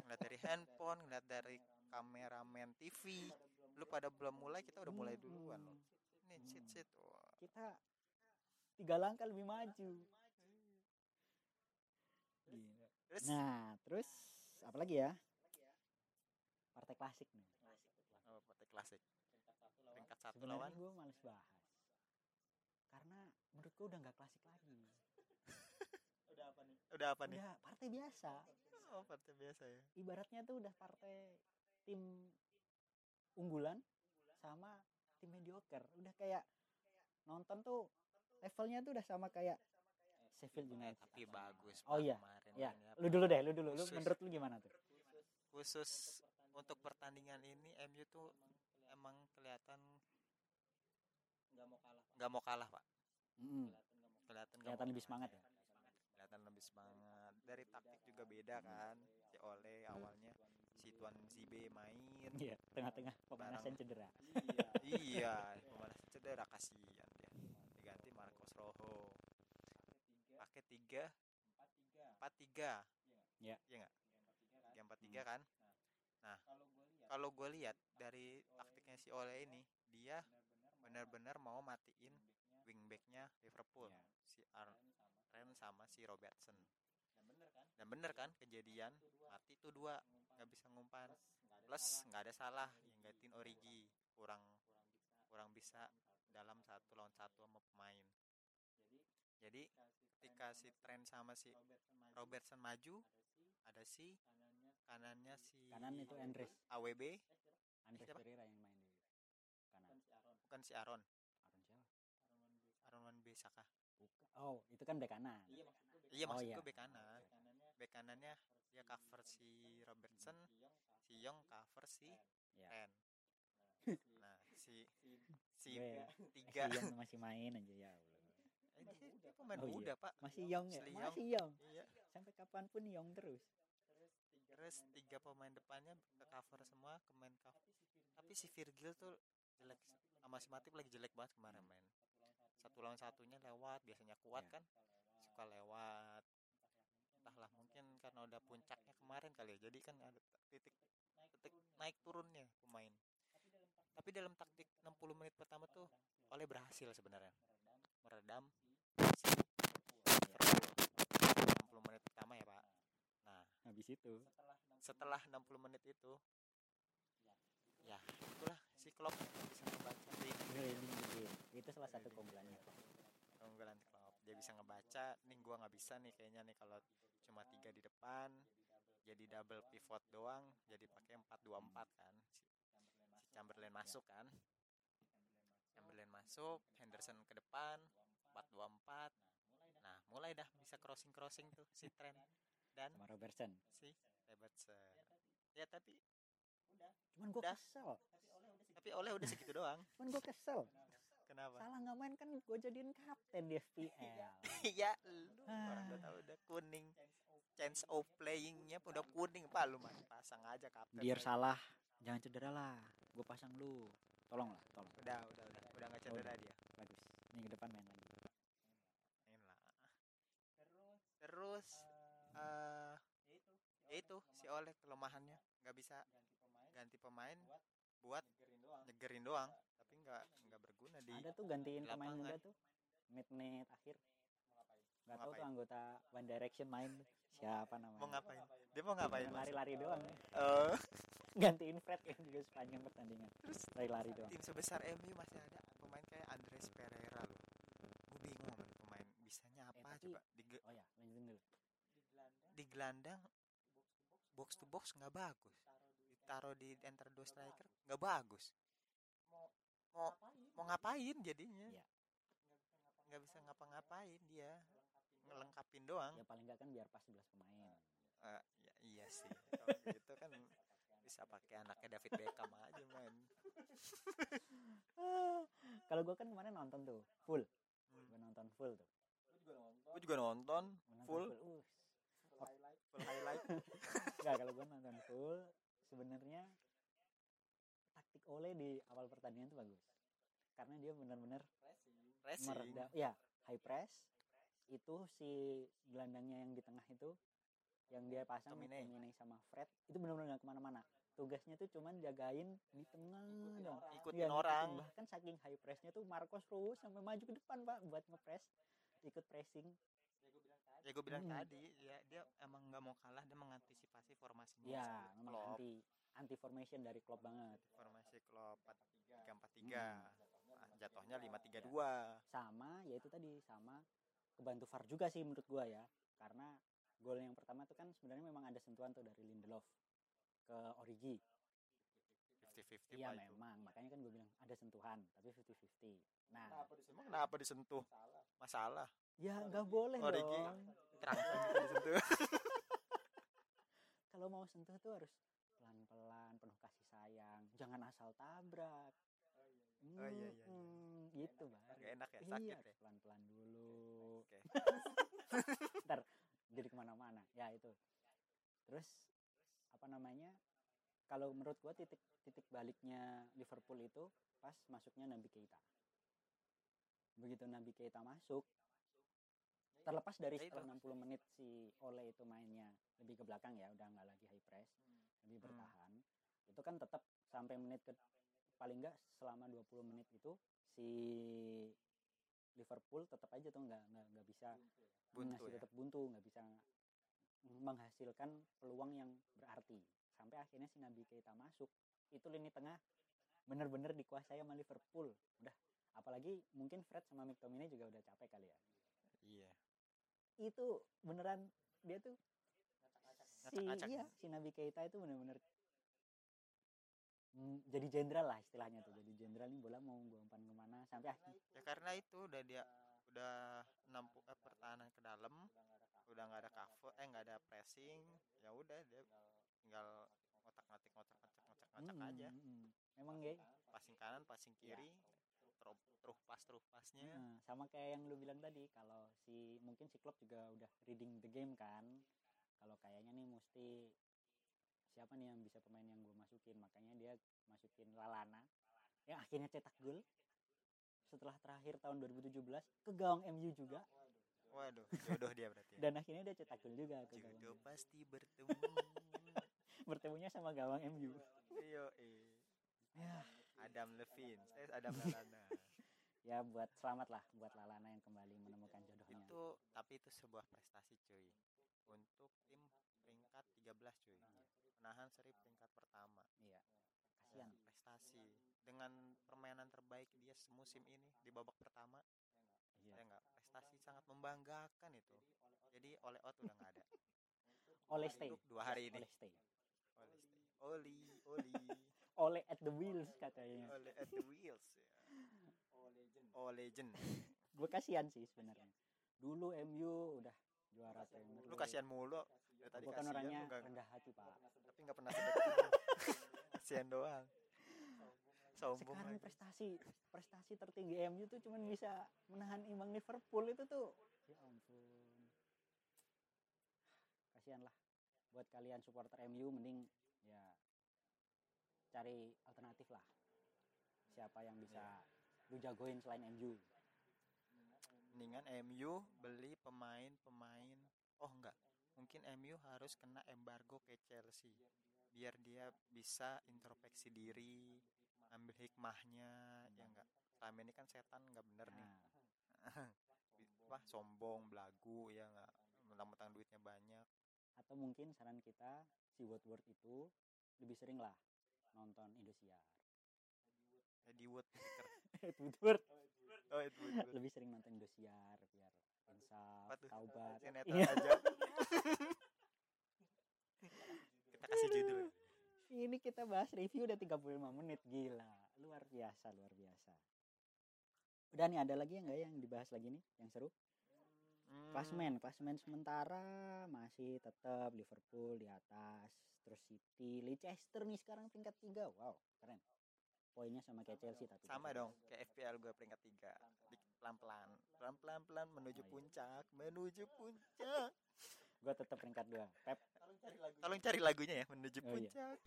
Ngeliat dari handphone ngeliat dari kameramen TV lu pada belum mulai kita udah mulai duluan loh. Ini Hmm. cheat wah kita tiga langkah lebih maju. Gila. terus? Nah terus apa lagi ya? Partai klasik nih klasik peringkat satu sebenarnya lawan? gue males bahas. Karena menurut gue udah nggak klasik lagi. Udah apa nih? Udah apa nih? Udah partai biasa. Oh partai biasa ya. Ibaratnya tuh udah partai tim unggulan sama tim mediocre. Udah kayak nonton tuh levelnya tuh udah sama kayak Sheffield eh, United. tapi bagus Oh iya, kemarin ya lu dulu deh lu dulu. Lu menurut lu gimana tuh? Khusus untuk pertandingan ini MU tuh emang kelihatan nggak mau kalah nggak mau kalah pak. Mm-mm. kelihatan nggak kelihatan lebih semangat ya? Kelihatan lebih semangat. Dari taktik juga beda kan. Si Ole awalnya si Tuan Zibe main. Iya tengah-tengah pemanasan Barang. cedera. Iya pemanasan cedera kasihan dia. Diganti Marcos Rojo. Pakai tiga. Empat tiga. Iya. iya nggak? Tiga empat tiga kan? Nah kalau gue lihat dari taktiknya si Ole ini dia benar-benar mau matiin wingbacknya Liverpool Iya. si Ar Ren sama si Robertson. Dan bener kan? Kejadian? Mati tuh dua. Nggak bisa ngumpan. Plus nggak ada salah. yang gantiin Origi. kurang kurang bisa. dalam satu lawan satu sama pemain. Jadi ketika si Trent sama si Robertson maju ada si kanannya si kanan itu Andres. AWB Andres siapa? Pereira yang main di kanan bukan si Aaron. Aaron. Siapa? Aaron Wan Bisaka Bukan. oh itu kan bek kanan. Iya Oh, maksud iya. gue bek kanan. Bek kanannya dia cover si Robertson. Si Young cover si Iya. Ren. Nah si si Gue- tiga. Yang masih main aja ya Allah. Eh, dia, dia pemain Oh, iya. muda pak. Masih young ya? Masih young. Iya. Sampai kapan pun young terus terus tiga pemain depannya ke cover semua ke main cover. Tapi si Virgil tuh jelek sama si Matip lagi jelek banget kemarin main satu lawan satunya lewat biasanya kuat Iya. kan? Suka lewat. Entahlah mungkin karena udah puncaknya kemarin kali ya. Jadi kan ada titik titik naik turunnya pemain. Tapi dalam taktik 60 menit pertama tuh oleh berhasil sebenarnya. Meredam. si Liverpool 60 menit pertama ya pak nah habis itu setelah 60 menit itu. Ya itulah. Si Klopp bisa ngebaca. Tim Drilling the game. itu salah satu keunggulannya. Keunggulan Klopp. Dia bisa ngebaca nih gua nggak bisa nih kayaknya nih kalau cuma tiga di depan jadi double pivot doang jadi pakai 4-2-4 kan. Si, Chamberlain masuk kan? Chamberlain masuk Henderson ke depan 4-2-4 nah mulai dah bisa crossing crossing tuh si Trent dan sama Robertson. Si Robertson. Ya tapi cuman gue Udah. kesel. Tapi oleh udah segitu. Doang. Cuman gue kesel. Kenapa? salah nggak main kan gue jadiin kapten di FPL Iya, lu. Orang udah tahu udah kuning. Chance of playingnya udah kuning pak. Lu mah pasang aja kapten. biar aja. salah jangan cedera lah. Gue pasang lu. Tolong lah tolong. Udah, udah, udah, udah nggak cedera Udah. dia. bagus. Minggu depan main lagi. Main lah. Terus eh ya itu si Oleh kelemahannya. Nggak bisa ganti pemain buat nyegerin doang, tapi nggak nggak berguna di ada tuh gantiin di pemain lapangan. muda tuh. Menit menit akhir nggak tahu tuh anggota One Direction main tuh. siapa namanya? Mau ngapain? Dia mau ngapain? Lari-lari doang. Eh, gantiin Fred yang juga sepanjang pertandingan. Terus lari-lari doang. tim sebesar MU masih ada pemain kayak Andres Pereira loh. Gue bingung pemain bisanya apa Eh, tapi- coba. Di, oh ya lanjutin dulu. Di gelandang box to box nggak bagus. Ditaruh di enter dua striker nggak bagus. Mau mau ngapain? jadinya? Iya. nggak bisa ngapa-ngapain. Dia. Ngelengkapin doang. Ya paling nggak kan biar pas 11 pemain. Ya, iya sih. Kalau gitu kan bisa pakai anaknya David Beckham aja main kalau gue kan kemarin nonton tuh full. Hmm. gue nonton full tuh. Gue juga nonton. Gua nonton Full? Uh, full highlight Enggak, kalau gue nonton full sebenarnya taktik Ole di awal pertandingan tuh bagus. Karena dia benar-benar meredam ya, high press. Itu si gelandangnya yang di tengah itu yang dia pasang Tomine. Sama Fred itu benar-benar nggak ke mana-mana. Tugasnya tuh cuman jagain di tengah dong. ikutin Iya, orang. Bahkan saking high pressnya tuh Marcos Rose sampai maju ke depan pak buat ngepress, ikut pressing. Ya gue bilang Hmm. tadi ya dia emang nggak mau kalah dia mengantisipasi formasinya Ya, memang anti anti formation dari klub banget. formasi Klopp 3 4 3 jatuhnya 5 3 2 sama yaitu tadi sama kebantu VAR juga sih menurut gua ya. Karena gol yang pertama tuh kan sebenarnya memang ada sentuhan tuh dari Lindelof ke Origi. 50 50 iya pak itu. memang. Makanya kan gue bilang ada sentuhan tapi 50-50 nah. Emang kenapa disentuh? Masalah ya nggak boleh Origi. dong. kalau mau sentuh tuh harus pelan-pelan penuh kasih sayang. Jangan asal tabrak. Oh, iya, iya, iya. Mm-mm, gitu bang. Gak enak ya iya sakit harus ya. pelan-pelan dulu. Oke. ntar jadi ke mana-mana. Ya itu. Terus apa namanya kalau menurut gua titik titik baliknya Liverpool itu pas masuknya Nabi Keita. Begitu Nabi Keita masuk terlepas dari Ya itu. setelah 60 menit si Ole itu mainnya lebih ke belakang ya udah nggak lagi high press lebih Hmm. bertahan. Itu kan tetap sampai menit ke paling nggak selama 20 menit itu si Liverpool tetap aja tuh nggak nggak nggak bisa buntu masih ya? tetap buntu nggak bisa menghasilkan peluang yang berarti. Sampai akhirnya si Nabi Keita masuk itu lini tengah bener-bener dikuasai sama Liverpool. Udah apalagi mungkin Fred sama McTominay juga udah capek kali ya itu beneran dia tuh si iya si Nabi Keita itu bener-bener mm, jadi jenderal lah istilahnya tuh. Jadi jenderal nih bola mau gue umpan ke mana sampai akhirnya ya karena itu udah dia udah nampu eh, pertahanan ke dalam udah nggak ada cover eh nggak ada pressing ya udah dia tinggal ngotak ngatik ngotak ngacak ngotak ngacak mm, aja. mm, mm. memang ya passing kanan passing Iya. kiri terus pas terus pasnya Nah, sama kayak yang lu bilang tadi kalau si mungkin si Klopp juga udah reading the game kan. Kalau kayaknya nih mesti siapa nih yang bisa pemain yang gue masukin? Makanya dia masukin Lalana yang akhirnya cetak gol. Setelah terakhir tahun 2017 ke gawang MU juga. Waduh jodoh dia berarti ya. dan akhirnya dia cetak gol juga ke gawang jodoh MU. pasti bertemu. Bertemunya sama gawang MU eh. ya Adam Levine eh Adam Lallana ya buat selamat lah buat Lalana yang kembali menemukan jodohnya. itu tapi itu sebuah prestasi cuy. Untuk tim peringkat 13 cuy. Menahan seri peringkat pertama. Iya. Kasihan. Prestasi. Dengan permainan terbaik dia semusim ini di babak pertama iya. ya enggak prestasi sangat membanggakan itu. Jadi oleh out udah nggak ada. Oleh stay Untuk dua hari ini. Oleh stay oleh stay oli oli oleh at the wheels katanya. Oleh at the wheels ya. Oh legend. Gue kasihan sih sebenarnya. Dulu MU udah juara Premier lu kasihan mulu? Ya tadi gue kan kasihan orangnya rendah hati pak. Tapi nggak pernah sedekah kasihan doang. Sombong sekarang lagi. prestasi prestasi tertinggi MU tuh cuman bisa menahan imbang Liverpool itu tuh. Ya ampun. Kasihan lah. Buat kalian supporter MU mending cari alternatif lah. Siapa yang bisa lu jagoin selain MU mendingan MU beli pemain-pemain. Oh enggak. Mungkin MU harus kena embargo ke Chelsea. Biar dia bisa introspeksi diri ambil hikmahnya ya enggak. Selama ini kan setan enggak bener nih. Nah. Wah sombong belagu ya enggak. Mentang-mentang duitnya banyak. Atau mungkin saran kita si Woodward itu lebih sering lah nonton Indosiar. Eddie Wood speaker. Ed Woodward. Oh Ed Wood, Wood. lebih sering nonton Indosiar biar insaf taubat. Iya. aja. Kita kasih judul. Ini kita bahas review udah 35 menit. Gila luar biasa luar biasa. Udah nih ada lagi yang enggak yang dibahas lagi nih yang seru? Hmm, klasmen klasmen sementara masih tetap Liverpool di atas terus City Leicester nih sekarang peringkat tiga. Wow keren. Poinnya sama kayak Chelsea tapi sama dong kayak FPL gue peringkat tiga. Di- pelan-pelan. Pelan-pelan pelan menuju Oh, iya. puncak menuju puncak. Gua tetap peringkat dua. Pep. Tolong cari lagunya. Ya menuju Oh, iya. puncak.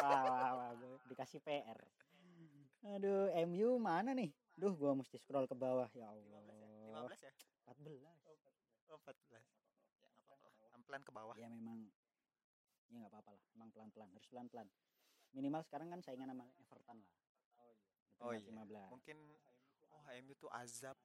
Wah, wah, wah, gua dikasih PR aduh MU mana nih duh gua mesti scroll ke bawah. Ya Allah. 15 ya? 14 oh 14 ya nggak apa-apa lah. Pelan ke bawah. Ya memang. Ya nggak apa-apa lah. Emang pelan-pelan harus pelan-pelan. Minimal sekarang kan saingan sama Everton lah. Oh peringkat iya. 15 mungkin oh MU tuh azab.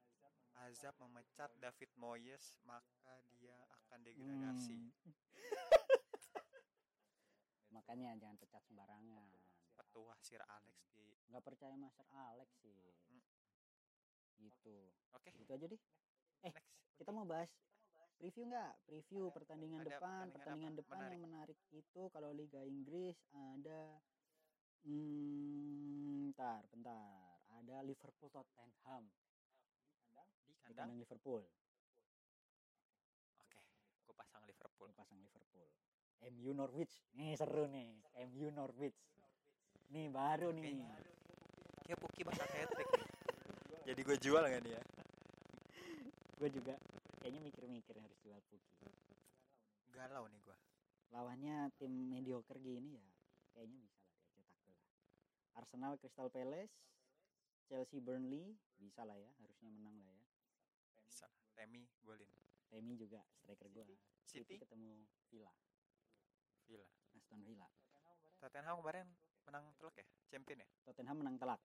Azab memecat David Moyes maka dia akan degradasi. Hmm. makanya jangan pecat sembarangan. Petua Sir Alex di nggak percaya Master Alex sih. Hmm. Gitu. Oke. Itu aja deh. Eh, next. kita mau bahas preview nggak? Preview pertandingan Ada depan pertandingan pertandingan depan Menarik. yang menarik. itu kalau Liga Inggris ada hmm, bentar bentar. Ada Liverpool Tottenham. Di di kandang? kandang Liverpool. Oke. Gue pasang Liverpool. Gua pasang Liverpool. MU Norwich. Nih seru nih. MU Norwich. Nih baru nih. Kayak Puki bakal hat jadi gue jual nggak nih ya? Gue juga kayaknya mikir-mikir harus jual Puki. Galau nih gue lawannya tim mediocre gini ya kayaknya bisa lah dia cetak gol lah. Arsenal Crystal Palace Chelsea Burnley bisa lah ya harusnya menang lah ya. Bisa. Temi golin. Temi juga striker gua. City? Ketemu Villa. Villa. Aston Villa. Tottenham kemarin menang telak ya? Champion ya? Tottenham menang telak.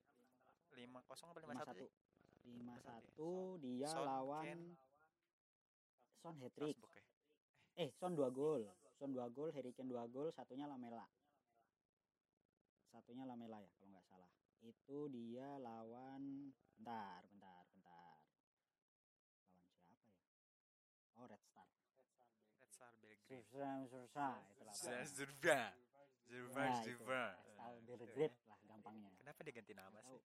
5-0 apa 5-1 5-1 sih 5-1 dia Son, lawan Kane. Son hat trick Salzburg ya eh Son 2 gol. Son 2 gol Harry Kane 2 gol satunya Lamela. Satunya Lamela ya kalau nggak salah. Itu dia lawan bentar bentar bentar. Lawan siapa ya? Oh Red Star. Red Star Belgrade. Zurba Nah, itu. Zurba Red Star Belgrade gampangnya. Kenapa dia ganti nama sih?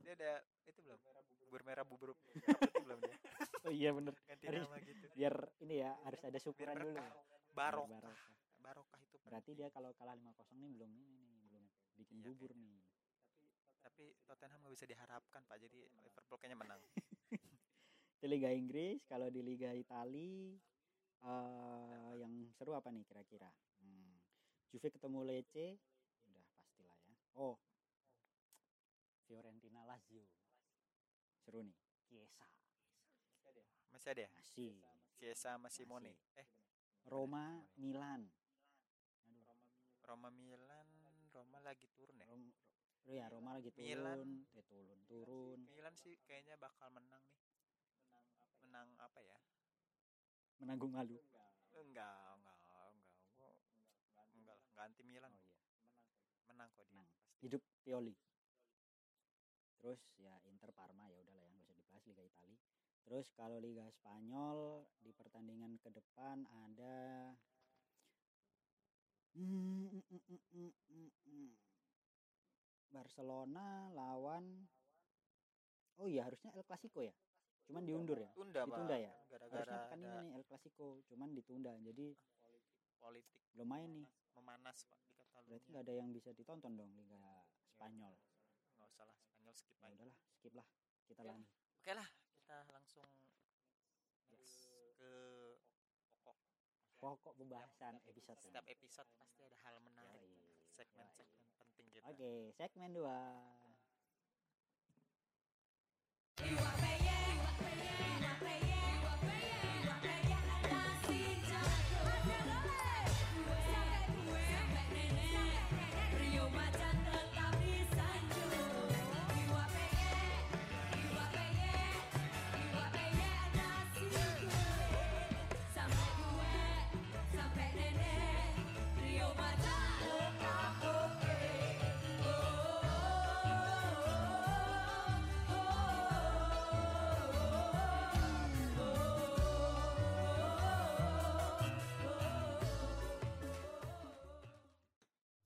dia ada itu belum? Bubur merah bubur. Merah putih belum dia? Oh iya bener. Ganti Harus- nama gitu. biar ini ya harus ada syukuran Biar dulu. barokah. Barokah. barokah itu berarti dia kalau kalah 5-0 nih belum ini nih belum bikin Iya, bubur kayaknya. nih. Tapi Tottenham nggak bisa diharapkan. pak. Jadi Liverpool kayaknya menang. Di Liga Inggris kalau di Liga Itali eh yang seru apa nih kira-kira? Hmm. Juve ketemu Lecce? Udah pastilah ya. Oh Fiorentina Lazio. Seru nih. Chiesa. Masih ada ya? Masih. Chiesa sama Simone. Eh. Roma Milan. Roma Milan. Roma lagi turun ya? Rom, ya Roma lagi turun Milan. eh turun turun. Milan sih kayaknya bakal menang nih. Menang menang apa ya? Menanggung malu. Enggak enggak enggak. Gua enggak lah enggak anti Milan. Oh iya. Menang kok dia Menang. hidup Pioli terus ya Inter Parma ya udahlah ya nggak usah dibahas Liga Itali terus kalau Liga Spanyol di pertandingan ke depan ada Hmm, mm, mm, mm, mm, mm, mm. Barcelona lawan oh iya harusnya El Clasico ya? Cuman diundur ya? Tunda, Ditunda ya? Gara-gara harusnya kan ini nih El Clasico cuman ditunda. Jadi politik. Belum main nih. Memanas, Pak, di berarti nggak ada yang bisa ditonton dong Liga Spanyol. Nggak usah lah, Spanyol skip ya aja. udahlah skip lah. Kita Oke. lanjut. Oke lah, kita langsung next ke pokok. pokok pembahasan episode Setiap episode pasti ada hal menarik, segmen-segmen penting kita. oke segmen 2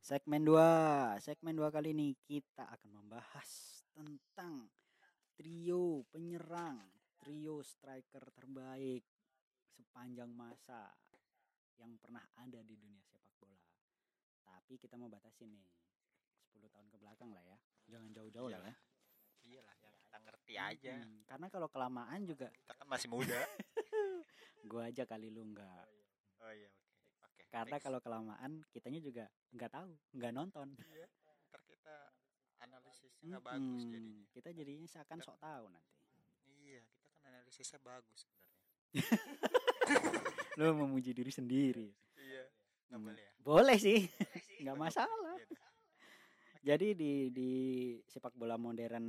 Segmen 2, segmen 2 kali ini kita akan membahas tentang trio penyerang, trio striker terbaik sepanjang masa yang pernah ada di dunia sepak bola. Tapi kita mau batasin nih 10 tahun ke belakang lah ya. Jangan jauh-jauh lah ya. Iyalah, yang kita ngerti aja. Hmm, karena kalau kelamaan juga Kita kan masih muda. gua aja kali lu enggak. oh iya, oke. Oke. Karena kalau kelamaan kitanya juga nggak tahu, nggak nonton. Iya, ntar kita analisisnya nggak bagus Mm-mm. jadinya. Kita jadinya seakan sok tahu nanti. Iya, kita kan analisisnya bagus sebenarnya. Lu memuji diri sendiri. Iya, nggak Hmm. boleh ya. Boleh sih, nggak Bagus. masalah. Iya. Jadi di di sepak bola modern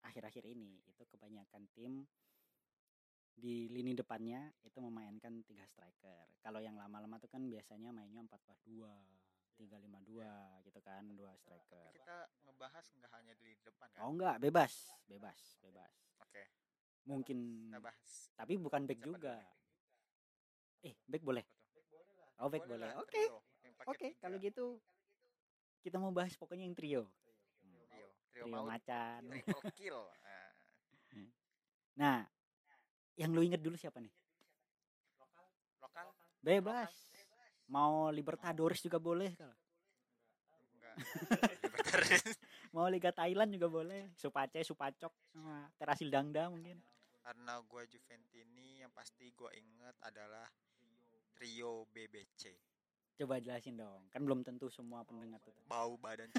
akhir-akhir ini itu kebanyakan tim di lini depannya itu memainkan tiga striker. Kalau yang lama-lama tuh kan biasanya mainnya 4-4-2, 3-5-2 gitu kan, dua Tapi striker. kita ngebahas nggak hanya di depan kan? Oh enggak, bebas, bebas, bebas. Oke, Mungkin kita bahas. tapi bukan back Siapa juga. Eh, back boleh. Oh, back boleh. Oke. trio, Oke, tiga. kalau gitu kita mau bahas pokoknya yang trio. Trio, trio, Trio maut, macan. triple kill. Nah, Nah, yang lu inget dulu siapa nih? lokal Bebas. Mau Libertadores juga boleh kalau. Mau Liga Thailand juga boleh. Supace, Supacok, sama Terasil Dangda mungkin. Karena gua Juventini yang pasti gua inget adalah trio BBC. Coba jelasin dong. Kan belum tentu semua pendengar tuh. Bau badan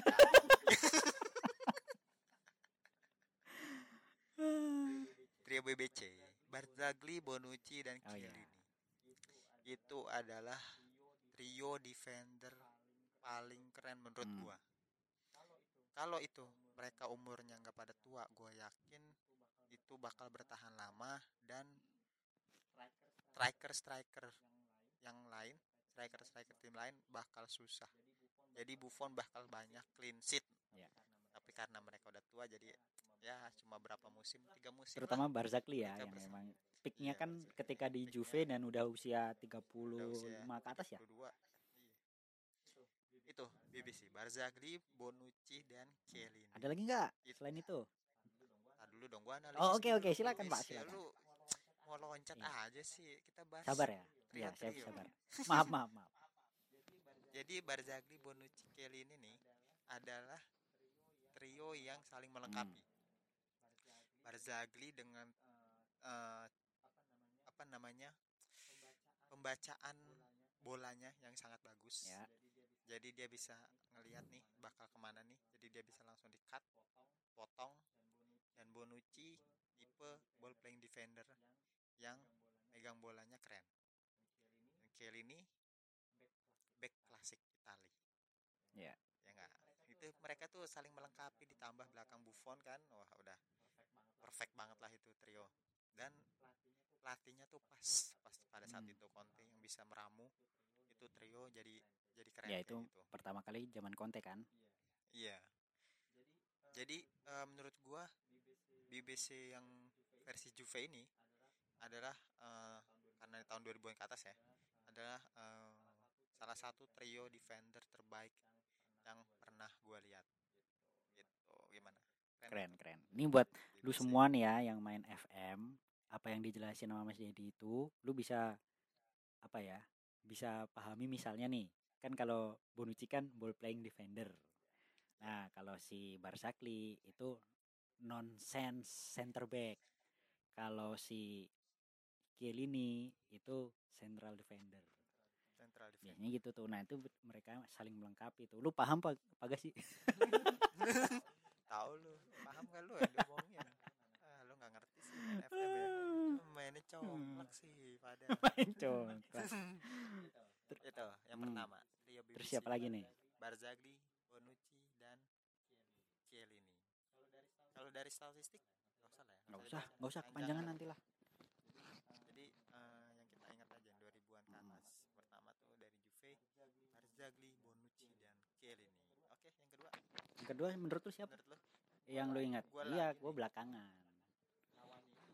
trio BBC. Barzagli, Bonucci dan Oh, iya. Chiellini. Itu adalah trio defender paling keren menurut Hmm. gua. Kalau itu mereka umurnya nggak pada tua, gua yakin itu bakal bertahan lama dan striker-striker yang lain, striker-striker tim lain bakal susah. Jadi Buffon bakal banyak clean sheet. Ya. Tapi karena mereka udah tua jadi ya cuma berapa musim, tiga musim Terutama Barzagli ya Mereka yang bersama. memang peaknya Iya, kan Barzagli. ketika di Peaknya Juve dan udah usia 35 udah usia ke atas ya. 32. Iya. Itu BBC, Barzagli, Bonucci dan Chiellini. Ada lagi nggak selain itu? Nah, dulu dong gua analisis. Oh, oke, dulu. oke, silakan, Pak, ya silakan. Lu mau loncat Iya. aja sih. Kita bahas Sabar ya. Iya, saya sabar. Maaf, maaf, maaf. Jadi Barzagli, Bonucci, Chiellini nih adalah trio yang saling melengkapi. Barzagli dengan eh, apa namanya pembacaan bolanya yang sangat bagus. Ya. Jadi dia bisa ngelihat nih bakal ke mana nih. Jadi dia bisa langsung di cut, potong. Dan Bonucci tipe ball playing defender yang megang bolanya keren. Dan Chiellini back klasik Itali. Ya. Ya enggak. Itu mereka tuh saling melengkapi ditambah belakang Buffon kan. Wah, udah perfect banget lah itu trio. Dan pelatihnya tuh pas pas pada saat Hmm. itu Conte yang bisa meramu itu trio jadi jadi keren Ya itu gitu. pertama kali zaman Conte kan. Iya. Jadi eh, menurut gua BBC yang versi Juve ini adalah eh, karena tahun 2000-an ke atas ya, adalah eh, salah satu trio defender terbaik yang pernah gua lihat. Gitu. Keren, keren. Ini buat lu BBC. semua nih ya yang main FM apa yang dijelasin sama Mas Dedi itu lu bisa apa ya bisa pahami misalnya nih kan kalau Bonucci kan ball playing defender nah kalau si Barsakli itu nonsense center back kalau si Chiellini itu central defender Central defense. biasanya gitu tuh nah itu mereka saling melengkapi tuh lu paham pak Pak sih Tahu lu, paham gak lu yang diomongin? Ah, lu gak ngerti sih main FM ya. Lu Mainnya colok sih pada. main congklak Itu yang Hmm. pertama. Terus BBC. siapa lagi nih Barzagli, Bonucci, dan Chiellini. Kalau dari statistik nggak usah lah ya. nggak usah nggak usah kepanjangan nanti lah Jadi eh, yang kita ingat aja yang 2000-an ke Hmm. atas. Pertama tuh dari Juve, Barzagli, Bonucci, dan Chiellini. Oke, yang kedua yang kedua menurut lu siapa menurut lo yang lu ingat? Gua iya nih. belakangan.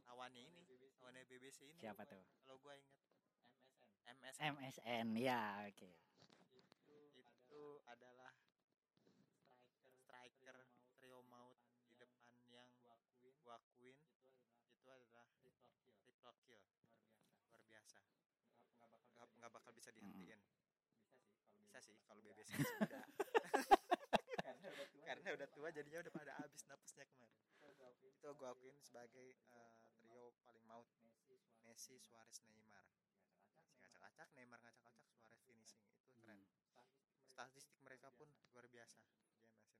Lawannya ini, lawannya BBC ini. siapa tuh? Kalau gua ingat. MS MSN ya oke. Itu adalah striker trio maut di depan yang gua akuin. itu adalah triple kill. Luar biasa. Nggak nggak bakal bisa dihentiin. Bisa sih kalau BBC sih. Udah karena udah tua jadinya udah pada habis napasnya kemarin. Itu gua akuin sebagai eh, trio paling maut Messi Suarez Neymar. Si ngacak-ngacak Neymar ngacak-ngacak Suarez finishing. Itu keren. Statistik mereka pun luar biasa di MSN itu.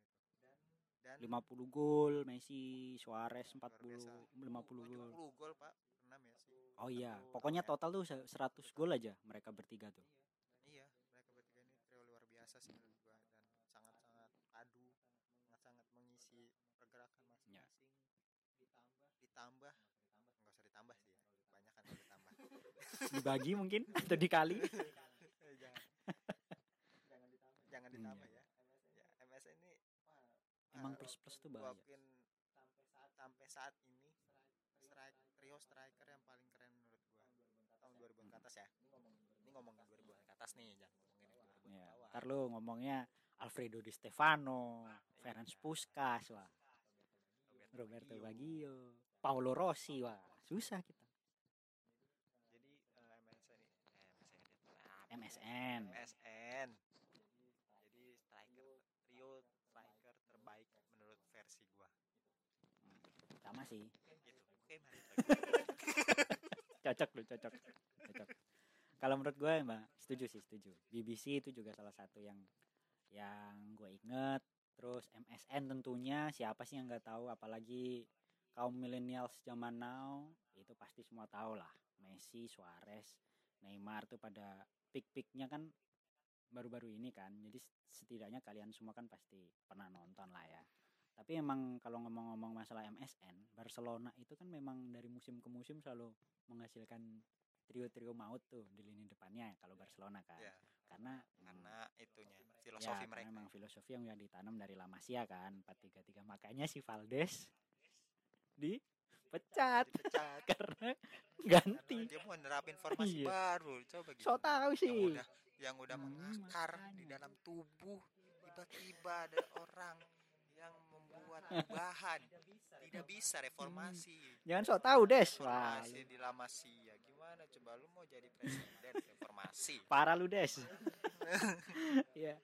Dan 50 gol Messi Suarez 40 biasa. 50 gol. 50 gol pak pernah Messi. Oh iya pokoknya ya. total tuh se- 100 gol aja mereka bertiga tuh. Iya mereka bertiga ini trio luar biasa sih menurut gua dan sangat-sangat padu sangat-sangat mengisi pergerakan Ya. masing-masing ditambah nggak usah ditambah sih ya banyak kan kalau ditambah dibagi mungkin atau dikali? Eh, jangan. Jangan ditambah. Ya. Ya MSN ini emang ah, plus plus tuh bahaya akuin sampai saat ini strike trio striker yang paling keren menurut gua. Tahun 2000 ke atas ya. Ini ngomongin 2000 ke atas nih jangan ngomongin yang 2000 ya ke bawah. ntar lu ngomongnya Alfredo Di Stefano Ferenc Puskas wah. Roberto Baggio. Paolo Rossi wah susah kita jadi eh, MSN ini eh, MSN MSN jadi striker trio striker terbaik menurut versi gua. Sama sih. Gitu. Oke mari cocok lu cocok. Cocok. Kalau menurut gue mbak setuju sih setuju. BBC itu juga salah satu yang yang gue inget terus MSN tentunya siapa sih yang nggak tahu? Apalagi kaum millennials zaman now itu pasti semua tahu lah. Messi Suarez Neymar tuh pada peak-peaknya kan baru-baru ini kan jadi setidaknya kalian semua kan pasti pernah nonton lah ya. Tapi emang kalau ngomong-ngomong masalah MSN Barcelona itu kan memang dari musim ke musim selalu menghasilkan trio-trio maut tuh di lini depannya kalau Barcelona kan. Ya karena karena itunya ya, filosofi karena mereka. memang filosofi yang udah ditanam dari La Masia kan 433 makanya si Valdes dipecat dipecat. karena karena ganti. Dia mau nerapin formasi Iya. baru. Coba so gimana tahu yang sih udah yang udah Hmm, mengakar di dalam tubuh tiba-tiba ada orang yang membuat perubahan tidak bisa. Reformasi. Jangan so tahu des. Reformasi di La Masia gimana coba lu mau jadi presiden? Reformasi. Parah lu des. Ya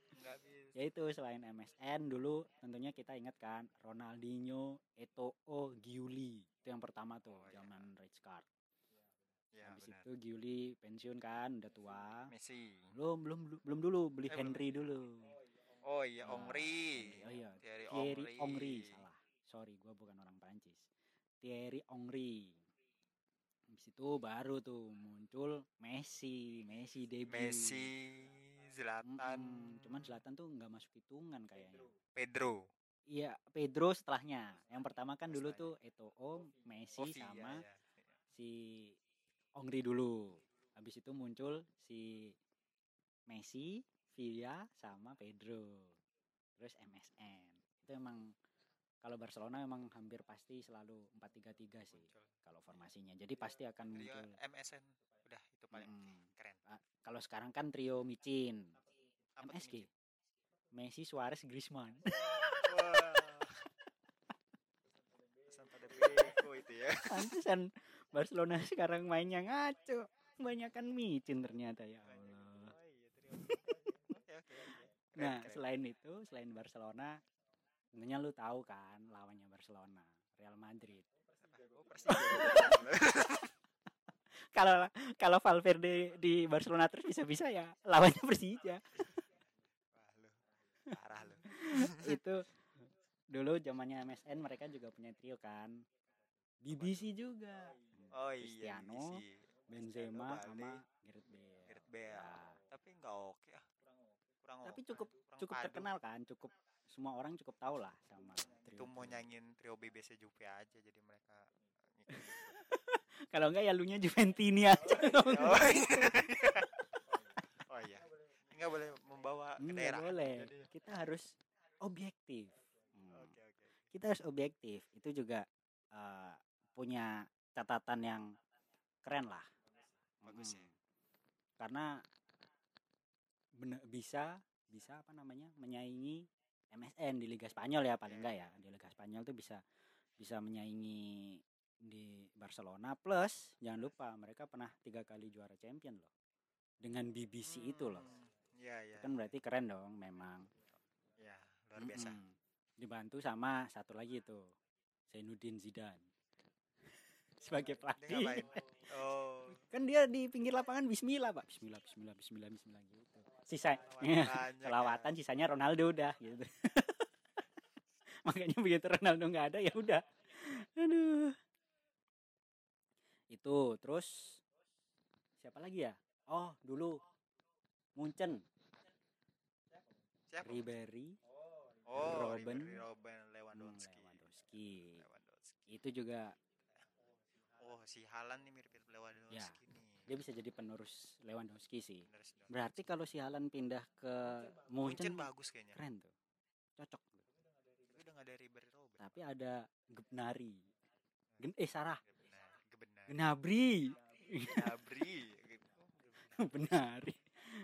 ya itu selain MSN dulu tentunya kita ingat kan Ronaldinho Eto'o Giuli itu yang pertama tuh Oh, iya. zaman Red Card. Ya habis benar. Itu Giuli pensiun kan udah tua. Messi. Belum belum belum dulu beli Eh, belum. Henry dulu. Oh iya Nah, Ongri oh iya Thierry Thierry Ongri Ongri salah. Sorry gua bukan orang Prancis Thierry Ongri habis itu baru tuh muncul Messi Messi debut. Messi Zlatan. Mm-mm, cuman Zlatan tuh nggak masuk hitungan kayaknya. Pedro Iya, Pedro setelahnya. Yang pertama kan dulu tuh. Eto'o, Messi Oh, iya, sama iya. si Ongri dulu. Habis itu muncul si Messi, Villa sama Pedro. Terus MSN. Itu emang kalau Barcelona emang hampir pasti selalu 4-3-3 sih kalau formasinya. Jadi pasti akan Trio muncul. MSN udah itu paling Mm-mm. keren Kalau sekarang kan trio micin. Apa MSG. Micin? Messi, Suarez, Griezmann. Pesan pada beda gitu ya Pantesan Barcelona sekarang mainnya ngaco. Kebanyakan micin ternyata ya Allah. oh iya Nah, selain itu, selain Barcelona, tentunya lu tahu kan lawannya Barcelona, Real Madrid. oh Persija Kalau kalau Valverde di Barcelona terus bisa-bisa ya lawannya Persija. parah lu itu dulu zamannya MSN mereka juga punya trio kan. BBC juga. oh iya Cristiano, BBC. Benzema Cristiano, sama Gareth Bale. Gareth Bale Ya. tapi nggak oke ah kurang Tapi oke, cukup kurang cukup padu. terkenal kan, cukup semua orang cukup tahu lah sama trio. itu mau trio. nyanyiin trio BBC Juve aja jadi mereka. Kalau enggak ya lunya Juventini aja. oh iya oh iya nggak boleh membawa ke Nggak daerah boleh. Jadi, Kita harus objektif. Hmm. Kita harus objektif. Itu juga eh, punya catatan yang keren lah. Bagus ya. Mm. Karena bener, bisa bisa apa namanya menyaingi MSN di Liga Spanyol ya paling Iya. enggak ya di Liga Spanyol tuh bisa bisa menyaingi di Barcelona plus jangan lupa mereka pernah tiga kali juara champion loh dengan BBC itu loh Hmm, iya iya kan berarti keren dong memang ya luar biasa Mm-mm. Dibantu sama satu lagi itu Zainuddin Zidane. Sebagai pelatih. oh. Kan dia di pinggir lapangan Bismillah pak. Bismillah Bismillah Bismillah Bismillah gitu. Sisa Banyak ya. selawatan sisanya Ronaldo udah gitu. Makanya begitu Ronaldo nggak ada ya udah. Aduh. Itu terus siapa lagi ya? Oh dulu. Munchen. Siapa? Ribery oh Robben. Ribery, Robben hmm, Lewandowski. Lewandowski. Lewandowski. Itu juga oh si Halan nih mirip-mirip Lewandowski Ya. nih. dia bisa jadi penerus Lewandowski sih. Sih, dong. berarti kalau si Halan pindah ke Munchen Munchen bagus kayaknya. keren tuh. Cocok tuh. tapi udah ada Ribery Robben tapi ada Gebnari Gen eh Sarah. Gebenar Gnabry. Gnabry. Benari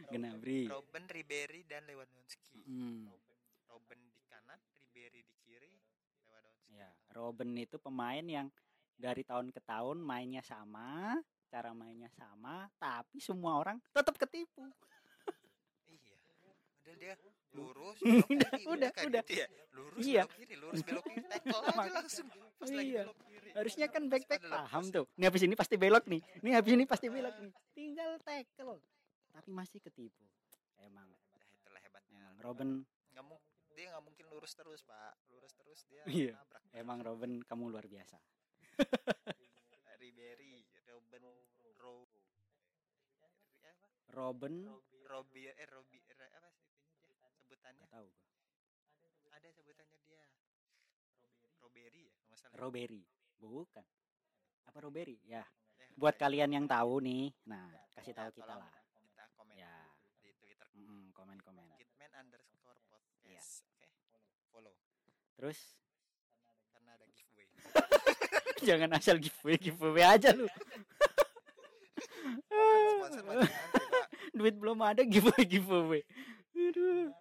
Gnabry. Robben Ribery dan Lewandowski. Hmm. Robben Ribery di kiri Lewandowski ya Robin itu pemain yang dari tahun ke tahun mainnya sama cara mainnya sama tapi semua orang tetap ketipu. Iya. Padahal dia lurus Udah, belok kiri, udah, udah. gitu ya? Lurus Iya. belok kiri lurus belok kiri. Tackle aja Mak- langsung. Pas lagi belok kiri. Harusnya kan Pas back back pada lepas. paham tuh. Ini habis ini pasti belok nih. Ini habis ini pasti belok nih. Tinggal tackle. Tapi masih ketipu. Emang. Ya itulah hebatnya. Emang Robin. Nggak dia nggak mungkin lurus terus pak. Lurus terus dia Iya. nabrak. emang Robin kamu luar biasa. Ribery Robben Ro apa? Robin? Robi eh Robi apa dia? Sebutannya? Nggak tahu gua. ada sebutannya dia. Roberi ya kalau nggak salah. Roberi. Bukan. Apa Roberi? Ya. Eh, buat kalian yang tahu nih. Nah kasih tahu Ya, kita lah kita komen ya di Twitter mm, komen komen Kitman underscore Iya. podcast oke follow terus? Karena ada giveaway. Jangan asal giveaway giveaway aja lu. Sponsor duit belum ada giveaway giveaway. Aduh.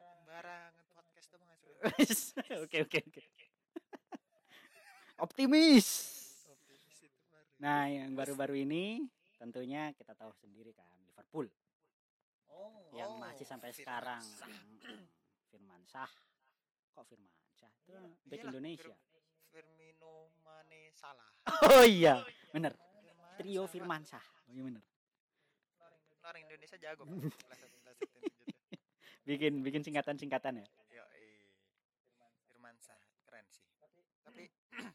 Podcast oke oke oke. Optimis. Optimis itu baru. Nah yang baru-baru ini tentunya kita tahu sendiri kan Liverpool. Yang Oh, masih sampai sekarang. Sah. Mm, Firman Sah. Kok Firman Sah itu back Iyalah, Indonesia. Fir- Firmino Mane Salah. Oh iya. Bener. Firman trio Salah. Firman Sah oh iya bener. Orang Indonesia jago bikin bikin singkatan singkatan ya Yo, keren sih. Tapi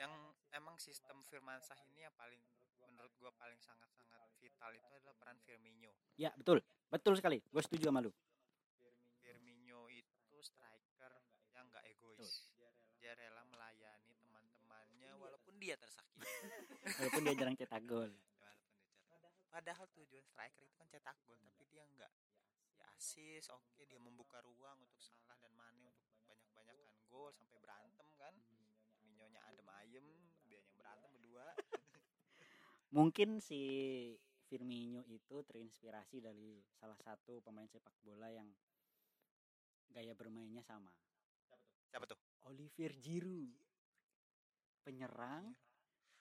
yang emang sistem Firman Sah ini yang paling menurut gua paling sangat-sangat vital itu adalah peran Firmino. ya betul. Betul sekali. Gue setuju sama lu Firmino itu striker yang nggak egois. Dia rela melayani teman-temannya walaupun dia tersakiti. walaupun dia jarang cetak gol Walaupun dia cetak. Padahal tujuan striker itu kan cetak gol, tapi dia nggak ya asis, oke dia membuka ruang untuk Salah dan Mane untuk banyak-banyakan gol sampai berantem kan. Minyonya adem ayem, dia yang berantem berdua. mungkin si Firmino itu terinspirasi dari salah satu pemain sepak bola yang gaya bermainnya sama Siapa tuh? Olivier Giroud penyerang,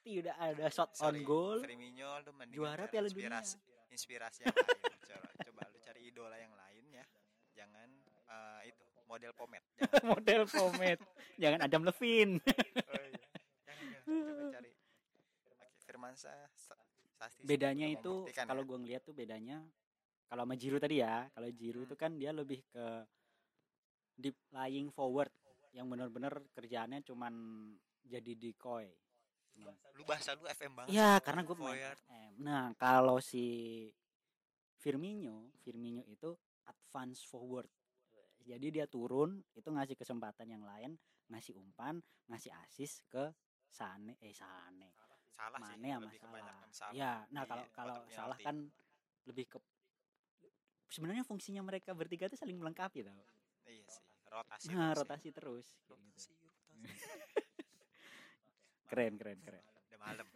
tidak ada shot on Sorry, goal. Firmino lu Juara Piala Dunia. inspirasi, inspirasi yang lain. coba, coba lu cari idola yang lain ya. Jangan eh, itu model pomet. Model Pomet. Jangan Adam Levine. Oh, iya. Jangan, jangan. Coba cari. Oke, Firmansyah Sa- Sasti bedanya itu kalau ya. gue ngeliat tuh bedanya kalau sama Giroud tadi ya kalau Hmm. itu kan dia lebih ke deep lying forward yang benar-benar kerjaannya cuman jadi decoy Nah, lu bahasa lu FM banget. ya sih. karena gue Forward. FM. nah kalau si Firmino Firmino itu advance forward jadi dia turun itu ngasih kesempatan yang lain ngasih umpan ngasih asis ke Sane eh Sane Salah sih. Mane sama lebih salah. salah. Ya, nah di kalau kalau salah kan lebih ke sebenarnya fungsinya mereka bertiga itu saling melengkapi tau. Iya sih, rotasi. Nah, ya. rotasi terus. kayak gitu. Rotasi, rotasi. Keren, keren, keren. Udah malam.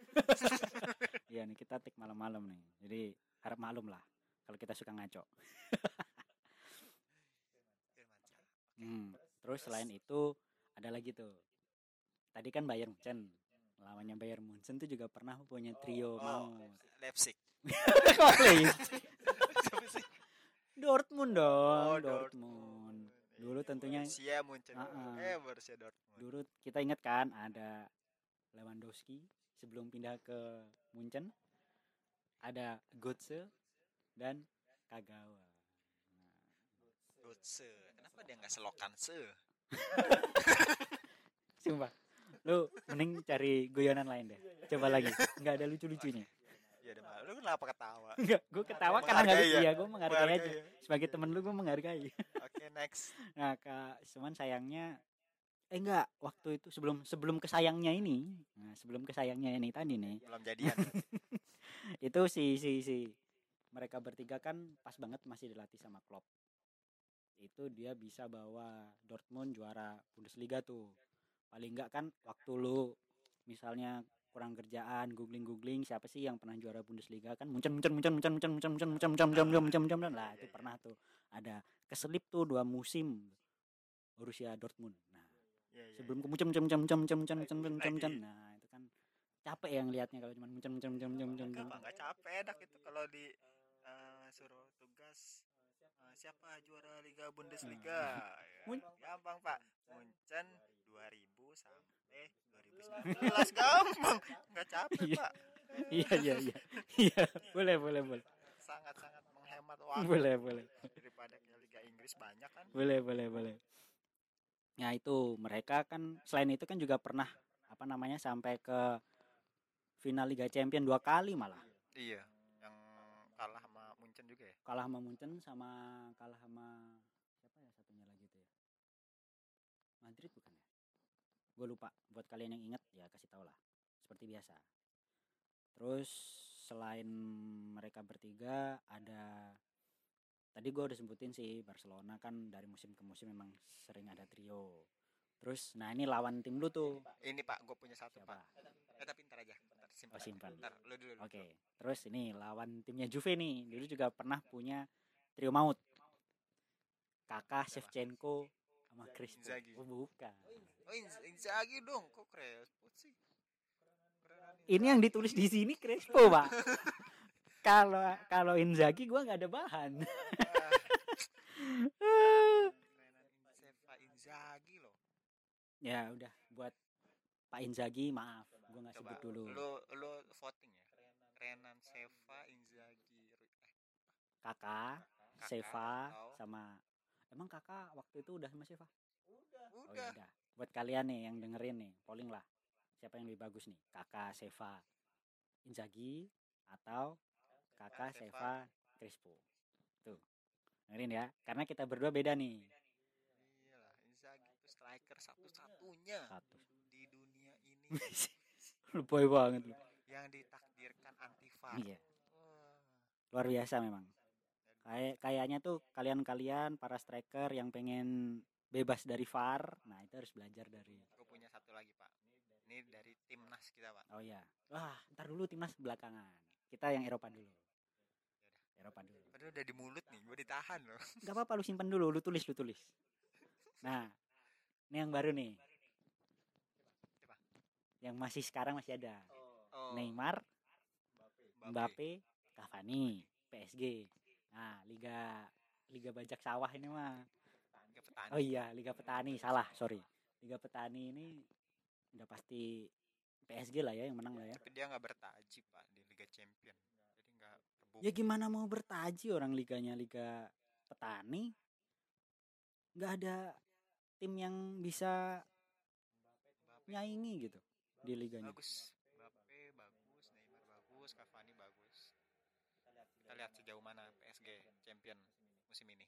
Iya nih kita tik malam-malam nih. Jadi harap malum lah kalau kita suka ngaco. Hmm. Terus selain itu ada lagi tuh. Tadi kan Bayern Munchen. Lawannya Bayern Munchen tuh juga pernah punya trio Oh, maut. Leipzig. Kok Leipzig? Dortmund dong, Oh, Dortmund. Dulu tentunya Borussia Munchen. Ah, ah. Eh, Borussia Dortmund. dulu kita ingat kan ada Lewandowski sebelum pindah ke Munchen ada Götze dan Kagawa Götze. Kenapa dia nggak selokan se? sumpah lu mending cari guyonan lain deh coba lagi nggak ada lucu-lucunya Ya udah malu. Lu kenapa ketawa? Enggak, gue ketawa karena nggak lucu ya? ya, gue menghargai aja. Ya? Sebagai temen lu gue menghargai. Oke, next. Nah, kak, cuman sayangnya, eh enggak, waktu itu sebelum sebelum kesayangnya ini, nah sebelum kesayangnya ini tadi nih, Belum jadian. itu si si si mereka bertiga kan pas banget masih dilatih sama Klopp. Itu dia bisa bawa Dortmund juara Bundesliga tuh. Paling enggak kan waktu lu misalnya kurang kerjaan googling googling siapa sih yang pernah juara Bundesliga kan muncul muncul muncul muncul muncul muncul muncul muncul muncul muncul muncul muncul muncul lah itu pernah tuh ada keselip tuh dua musim Borussia Dortmund nah Iya, iya, sebelum iya. ke muncul muncul muncul muncul muncul muncul muncul muncul Lagi. muncul nah itu kan capek yang liatnya kalau cuma muncul muncul muncul Enggak, muncul Pak, enggak capek enak itu kalau di eh, suruh tugas eh, siapa juara Liga Bundesliga. Ya, Gampang, Pak. Munchen 2000 sampai 2019 gampang. Enggak capek, Iya. Pak. iya iya iya iya boleh boleh boleh Sangat-sangat menghemat waktu boleh boleh daripada Liga Inggris banyak kan. boleh boleh boleh ya itu. Mereka kan selain itu kan juga pernah apa namanya sampai ke final Liga Champion dua kali malah. Iya, yang kalah sama Munchen juga ya. kalah sama Munchen sama kalah sama siapa ya satunya lagi tuh ya? Madrid bukan ya? Gue lupa. Buat kalian yang ingat ya kasih tau lah. Seperti biasa. Terus selain mereka bertiga ada tadi gue udah sebutin sih Barcelona kan dari musim ke musim memang sering ada trio terus nah ini lawan tim lu tuh Ini Pak, gue punya satu siapa Pak. Eh tapi ntar aja, ntar simpan. Oh, simpan. Ntar lu dulu. lu Oke, dulu. terus ini lawan timnya Juve nih. Dulu juga pernah punya trio maut. Kakak Shevchenko sama Crespo. Inzaghi. Oh, bukan. Oh, Inz- Inzaghi dong, kok Crespo sih? Ini yang ditulis di sini Crespo, Pak. Kalau kalau Inzaghi gua nggak ada bahan. Inzaghi loh. ya udah buat Pak Inzaghi maaf, gua nggak sebut dulu. lu lu voting ya. Renan Seva Inzaghi eh, Kakak, Kakak Seva atau- sama Emang kakak waktu itu udah sama Seva? Oh udah. ya udah. Buat kalian nih yang dengerin nih, polling lah. Siapa yang lebih bagus nih? Kakak Seva Inzaghi atau kakak Seva. Crespo? Tuh. Dengerin ya, karena kita berdua beda nih. Iyalah, Inzaghi itu striker satu-satunya Satu. di dunia ini lu boy banget lu. yang ditakdirkan anti VAR. Iya, luar biasa memang. Kayak kayaknya tuh kalian-kalian para striker yang pengen bebas dari VAR, nah itu harus belajar dari Gue punya satu lagi pak. Ini dari timnas kita pak. Oh iya. Wah, ntar dulu timnas belakangan. Kita yang Eropa dulu. Eropa dulu. Padahal udah di mulut nih, gue ditahan loh. Gak apa-apa lu simpen dulu, lu tulis, lu tulis. Nah, ini yang baru nih. yang masih sekarang masih ada. Oh, Neymar, Mbappe. Mbappe, Cavani, PSG. Nah, liga liga bajak sawah ini mah. Liga petani. Oh iya, liga petani, salah, sorry. Liga petani ini udah pasti PSG lah ya yang menang lah ya. Tapi dia nggak bertaji pak di Liga Champion. Ya gimana mau bertaji orang liganya liga petani? Nggak ada tim yang bisa nyaingi gitu di liganya. bagus. Mbappe bagus, Neymar bagus, Cavani bagus. Kita lihat sejauh mana PSG Champion musim ini.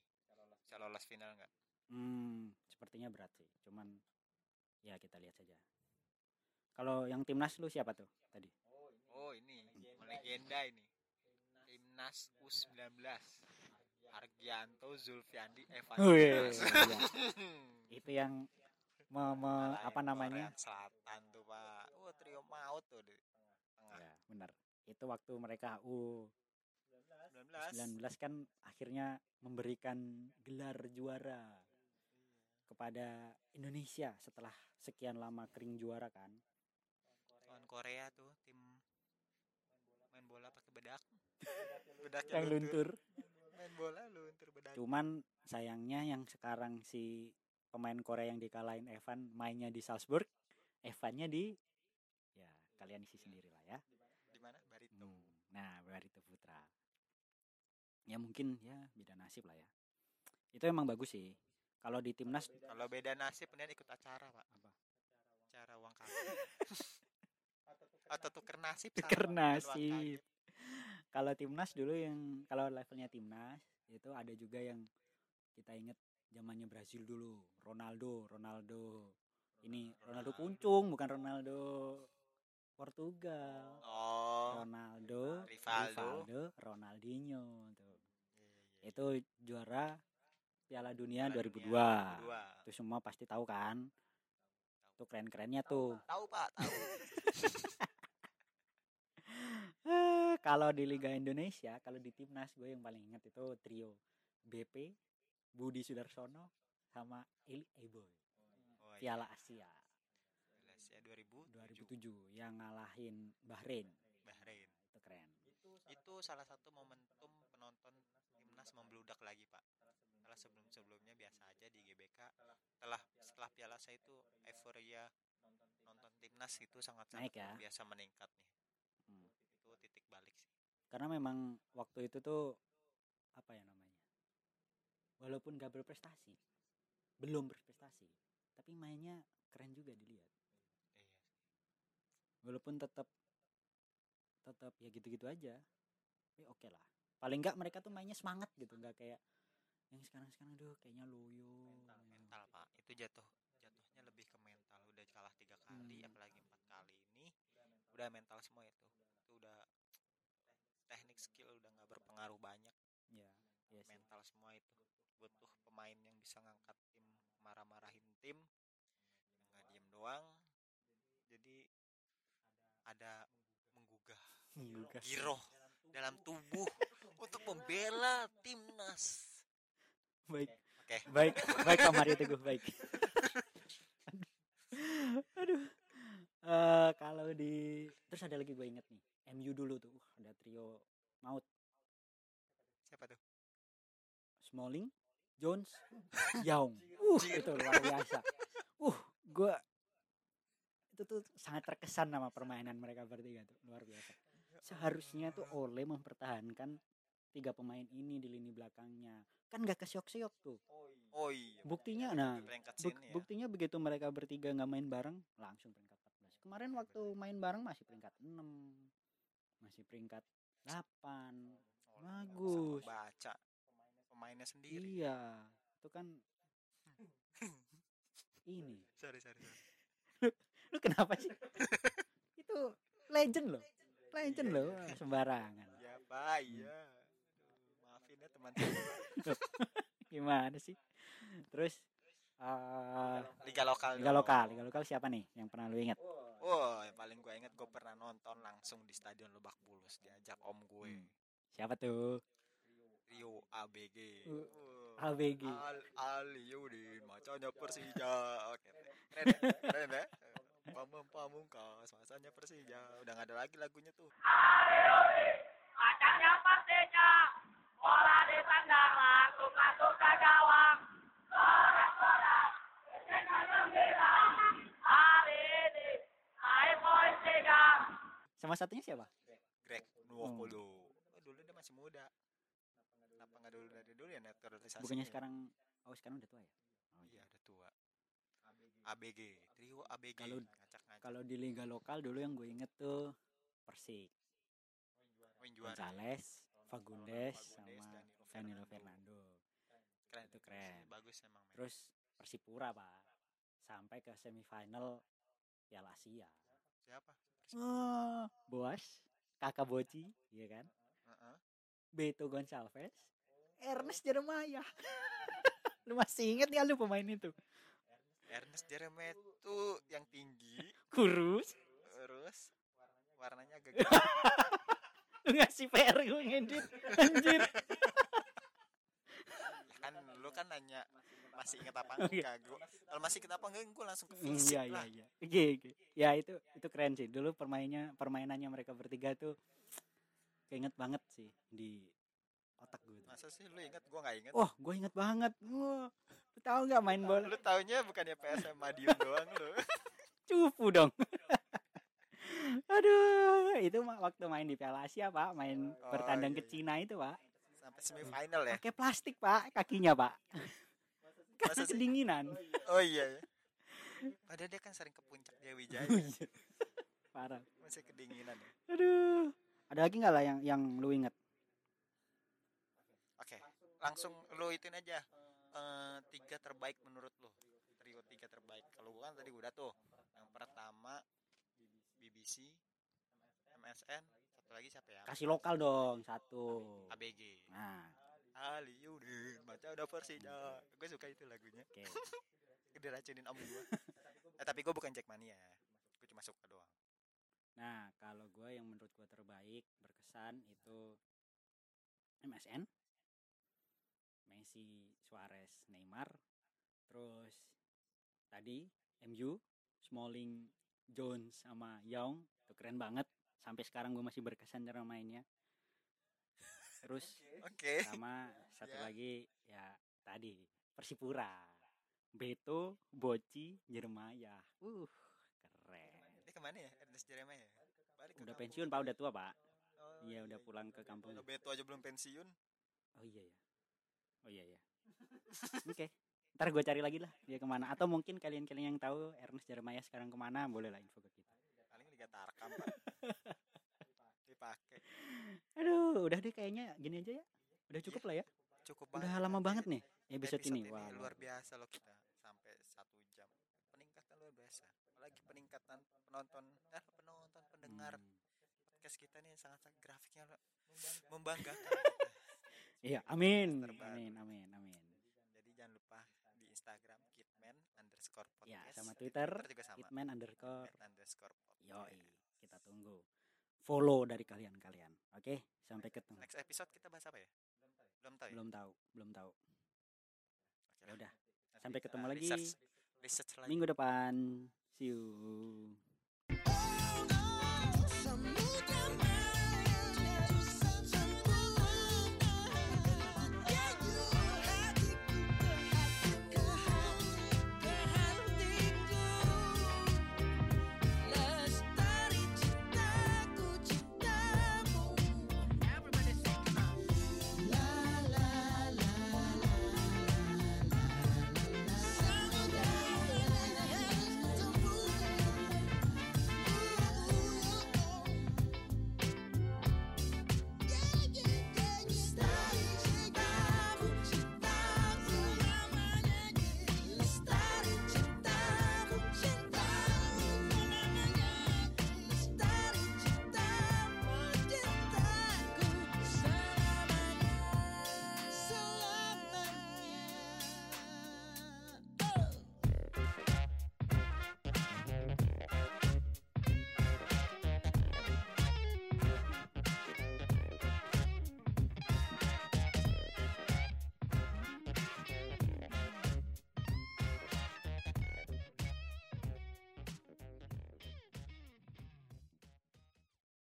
Bisa lolos final nggak? Hmm, sepertinya berat sih. Cuman ya kita lihat saja. Kalau yang timnas lu siapa tuh tadi? Oh ini legenda ini. Timnas U19. Argianto, Zulfiandi, Evan Wih, Dimas. iya. Itu yang me- me- apa namanya? Korea Selatan tuh pak. Oh trio maut tuh di tengah. Ya, benar. Itu waktu mereka U 19. 19 kan akhirnya memberikan gelar juara kepada Indonesia setelah sekian lama kering juara kan. Lawan Korea tuh tim main bola pakai bedak. Bedaknya Yang luntur. Main bola luntur bedak. Cuman sayangnya yang sekarang si pemain Korea yang dikalahin Evan mainnya di Salzburg, Evannya di ya kalian isi sendiri lah ya. Di mana? Barito. Hmm, Nah, Barito Putra. Ya mungkin ya beda nasib lah ya. Itu emang bagus sih. Kalau di timnas Kalau beda nasib kemudian ikut acara pak. Apa? Acara uang kaget. Atau tuker nasib. Tuker nasib. Kalau timnas dulu yang kalau levelnya timnas itu ada juga yang kita inget zamannya Brazil dulu Ronaldo Ronaldo ini Ronaldo kuncung bukan Ronaldo Portugal Oh. Ronaldo Rivaldo. Rivaldo Ronaldinho tuh Iya, iya. itu juara Piala Dunia Piala 2002 Dunia 2002. itu semua pasti tahu kan tuh keren-kerennya tuh Tahu pak, tahu. Eh, kalau di Liga Indonesia, kalau di timnas gue yang paling ingat itu trio BP, Budi Sudarsono, sama Eli Eboy. Oh, iya. Piala Asia Asia 2007. 2007 yang ngalahin Bahrain. Bahrain. Itu keren. Itu salah satu momentum penonton timnas membludak lagi pak. Setelah sebelum-sebelumnya biasa aja di GBK. Setelah setelah Piala Asia itu euforia nonton timnas itu sangat Naik sangat ya. biasa meningkat nih. Balik sih. Karena memang waktu itu tuh apa ya namanya? Walaupun gak berprestasi, belum berprestasi, tapi mainnya keren juga dilihat. Iya. walaupun tetap tetap ya gitu-gitu aja tapi oke lah paling enggak mereka tuh mainnya semangat gitu nggak kayak yang sekarang-sekarang aduh kayaknya loyo mental mental pak itu jatuh jatuhnya lebih ke mental udah kalah tiga kali Hmm. apalagi empat kali ini udah mental semua itu itu udah skill udah nggak berpengaruh banyak ya iya sih. mental semua itu. Butuh pemain yang bisa ngangkat tim marah-marahin tim nggak diem doang. Jadi ada menggugah Menggugah. giroh dalam tubuh untuk membela timnas. Baik. Oke. Baik baik kamar itu gue baik. Aduh. Eh, kalau di terus ada lagi gue inget nih MU dulu tuh uh, ada trio maut siapa tuh Smalling, Jones, Young. Uh, itu luar biasa. Uh, gua itu tuh sangat terkesan sama permainan mereka bertiga tuh, luar biasa. Seharusnya tuh Ole mempertahankan tiga pemain ini di lini belakangnya. Kan gak kesyok-syok tuh. oh iya Buktinya nah, Di peringkat buk- sini ya buktinya begitu mereka bertiga nggak main bareng, langsung peringkat 14. Kemarin waktu main bareng masih peringkat 6. Masih peringkat 8. Oh, bagus. baca pemainnya sendiri Iya, itu kan ini. sorry sorry, sorry. Lu kenapa sih? itu legend loh. Legend Iya, loh, iya. sembarangan. ya pak iya Aduh, maafin ya teman-teman Gimana sih? Terus eh liga lokal liga lokal, liga lokal siapa nih yang pernah lu ingat? Wah, yang paling gue inget gue pernah nonton langsung di Stadion Lebak Bulus diajak om gue Hmm. Siapa tuh? Rio ABG. Uh, ABG. Al Aliudin macanya Persija. Oke, keren ya? keren ya? Pamung pamungkas masanya Persija udah nggak ada lagi lagunya tuh Kacangnya pastinya bola ditendang langsung masuk ke gawang. Sama satunya siapa? Greg Nuokolo oh, dulu dia masih muda kenapa nggak dulu dari dulu ya naturalisasi Bukannya sekarang oh sekarang udah tua ya? Oh, iya udah tua ABG trio ABG Kalau- ngacak-ngacak Kalau di liga lokal dulu yang gue inget tuh Persik, oh, yang juara Gonzales, Fagundes, Fagundes, sama Danilo Danilo Fernando. Fernando. keren itu keren. bagus emang men. Terus Persipura pak, sampai ke semifinal Piala Asia. siapa Boas, kakak Boci, iya kan? Heeh. Beto Gonçalves, Ernest Jeremiah. lu masih inget ya lu pemain itu? Ernest Jeremy tuh yang tinggi Kurus, terus warnanya agak gelap. lu ngasih PR gue ngedit, anjir. kan lu kan nanya masih ingat apa Oh, iya. enggak gua kalau masih ingat apa enggak gue langsung ke fisik Iya iya lah iya. Oke oke. Ya itu itu keren sih. Dulu permainnya permainannya mereka bertiga tuh keinget banget sih di otak gue. masa sih lu ingat gue nggak ingat Wah, gue inget banget. Wah, lu tahu nggak main bola? lu taunya bukannya PSM Madiun doang lu Cupu dong. Aduh, itu waktu main di Piala Asia, Pak. Main Oh, bertandang iya, ke iya. Cina itu, Pak. sampai semifinal ya Pakai plastik, Pak, kakinya, Pak. Karena Masa sih? kedinginan. oh iya ya padahal dia kan sering ke puncak Jaya Wijaya Oh, iya. Parah. masih kedinginan ya Aduh. Ada lagi nggak lah yang yang lu inget? oke langsung lu ituin aja Eh, tiga terbaik menurut lu trio tiga terbaik kalau gua kan tadi udah tuh yang pertama BBC MSN satu lagi siapa ya Kasih lokal dong, satu. ABG Nah, Ali Yudin baca udah Persija gue suka itu lagunya. Oke. diracunin om gue eh tapi gue bukan Jackmania. Gue cuma suka doang. Nah, kalau gue yang menurut gue terbaik berkesan itu MSN, Messi, Suarez, Neymar, terus tadi MU, Smalling, Jones sama Young. Itu keren banget. Sampai sekarang gue masih berkesan cara mainnya. Terus oke sama satu Ya. lagi ya tadi Persipura, Beto, Boci, Jeremiah. Uh, keren. ini ke mana ya Ernest Jeremiah ya balik Udah kampung. pensiun pak, udah tua pak. Oh, Iya udah pulang ke kampung. Kalau Beto aja belum pensiun Oh iya ya. Oh iya ya. Oke. Ntar gue cari lagi lah dia ke mana. Atau mungkin kalian-kalian yang tahu Ernest Jeremiah sekarang ke mana boleh lah info ke kita. paling Liga Tarkam pak dipakai Aduh, udah deh kayaknya gini aja ya. Udah cukup lah ya. cukup Udah banget lama kan. banget nih episode, ini. Wah, luar biasa loh kita sampai satu jam peningkatan luar biasa apalagi peningkatan penonton eh penonton pendengar Hmm. podcast kita nih sangat grafiknya lo- membanggakan Iya, amin. Amin, amin, amin. jadi jangan lupa di Instagram kitman underscore podcast Ya, sama Di Twitter, juga sama Hitman underscore. Kitman underscore podcast Yoi, kita tunggu follow dari kalian-kalian. Oke, okay? sampai ketemu. Next episode kita bahas apa ya? Belum tahu. Ya. Ya? Belum tahu. Belum tahu. Belum tahu. Ya udah. Sampai ketemu lagi. Research, research lagi. Minggu depan. See you.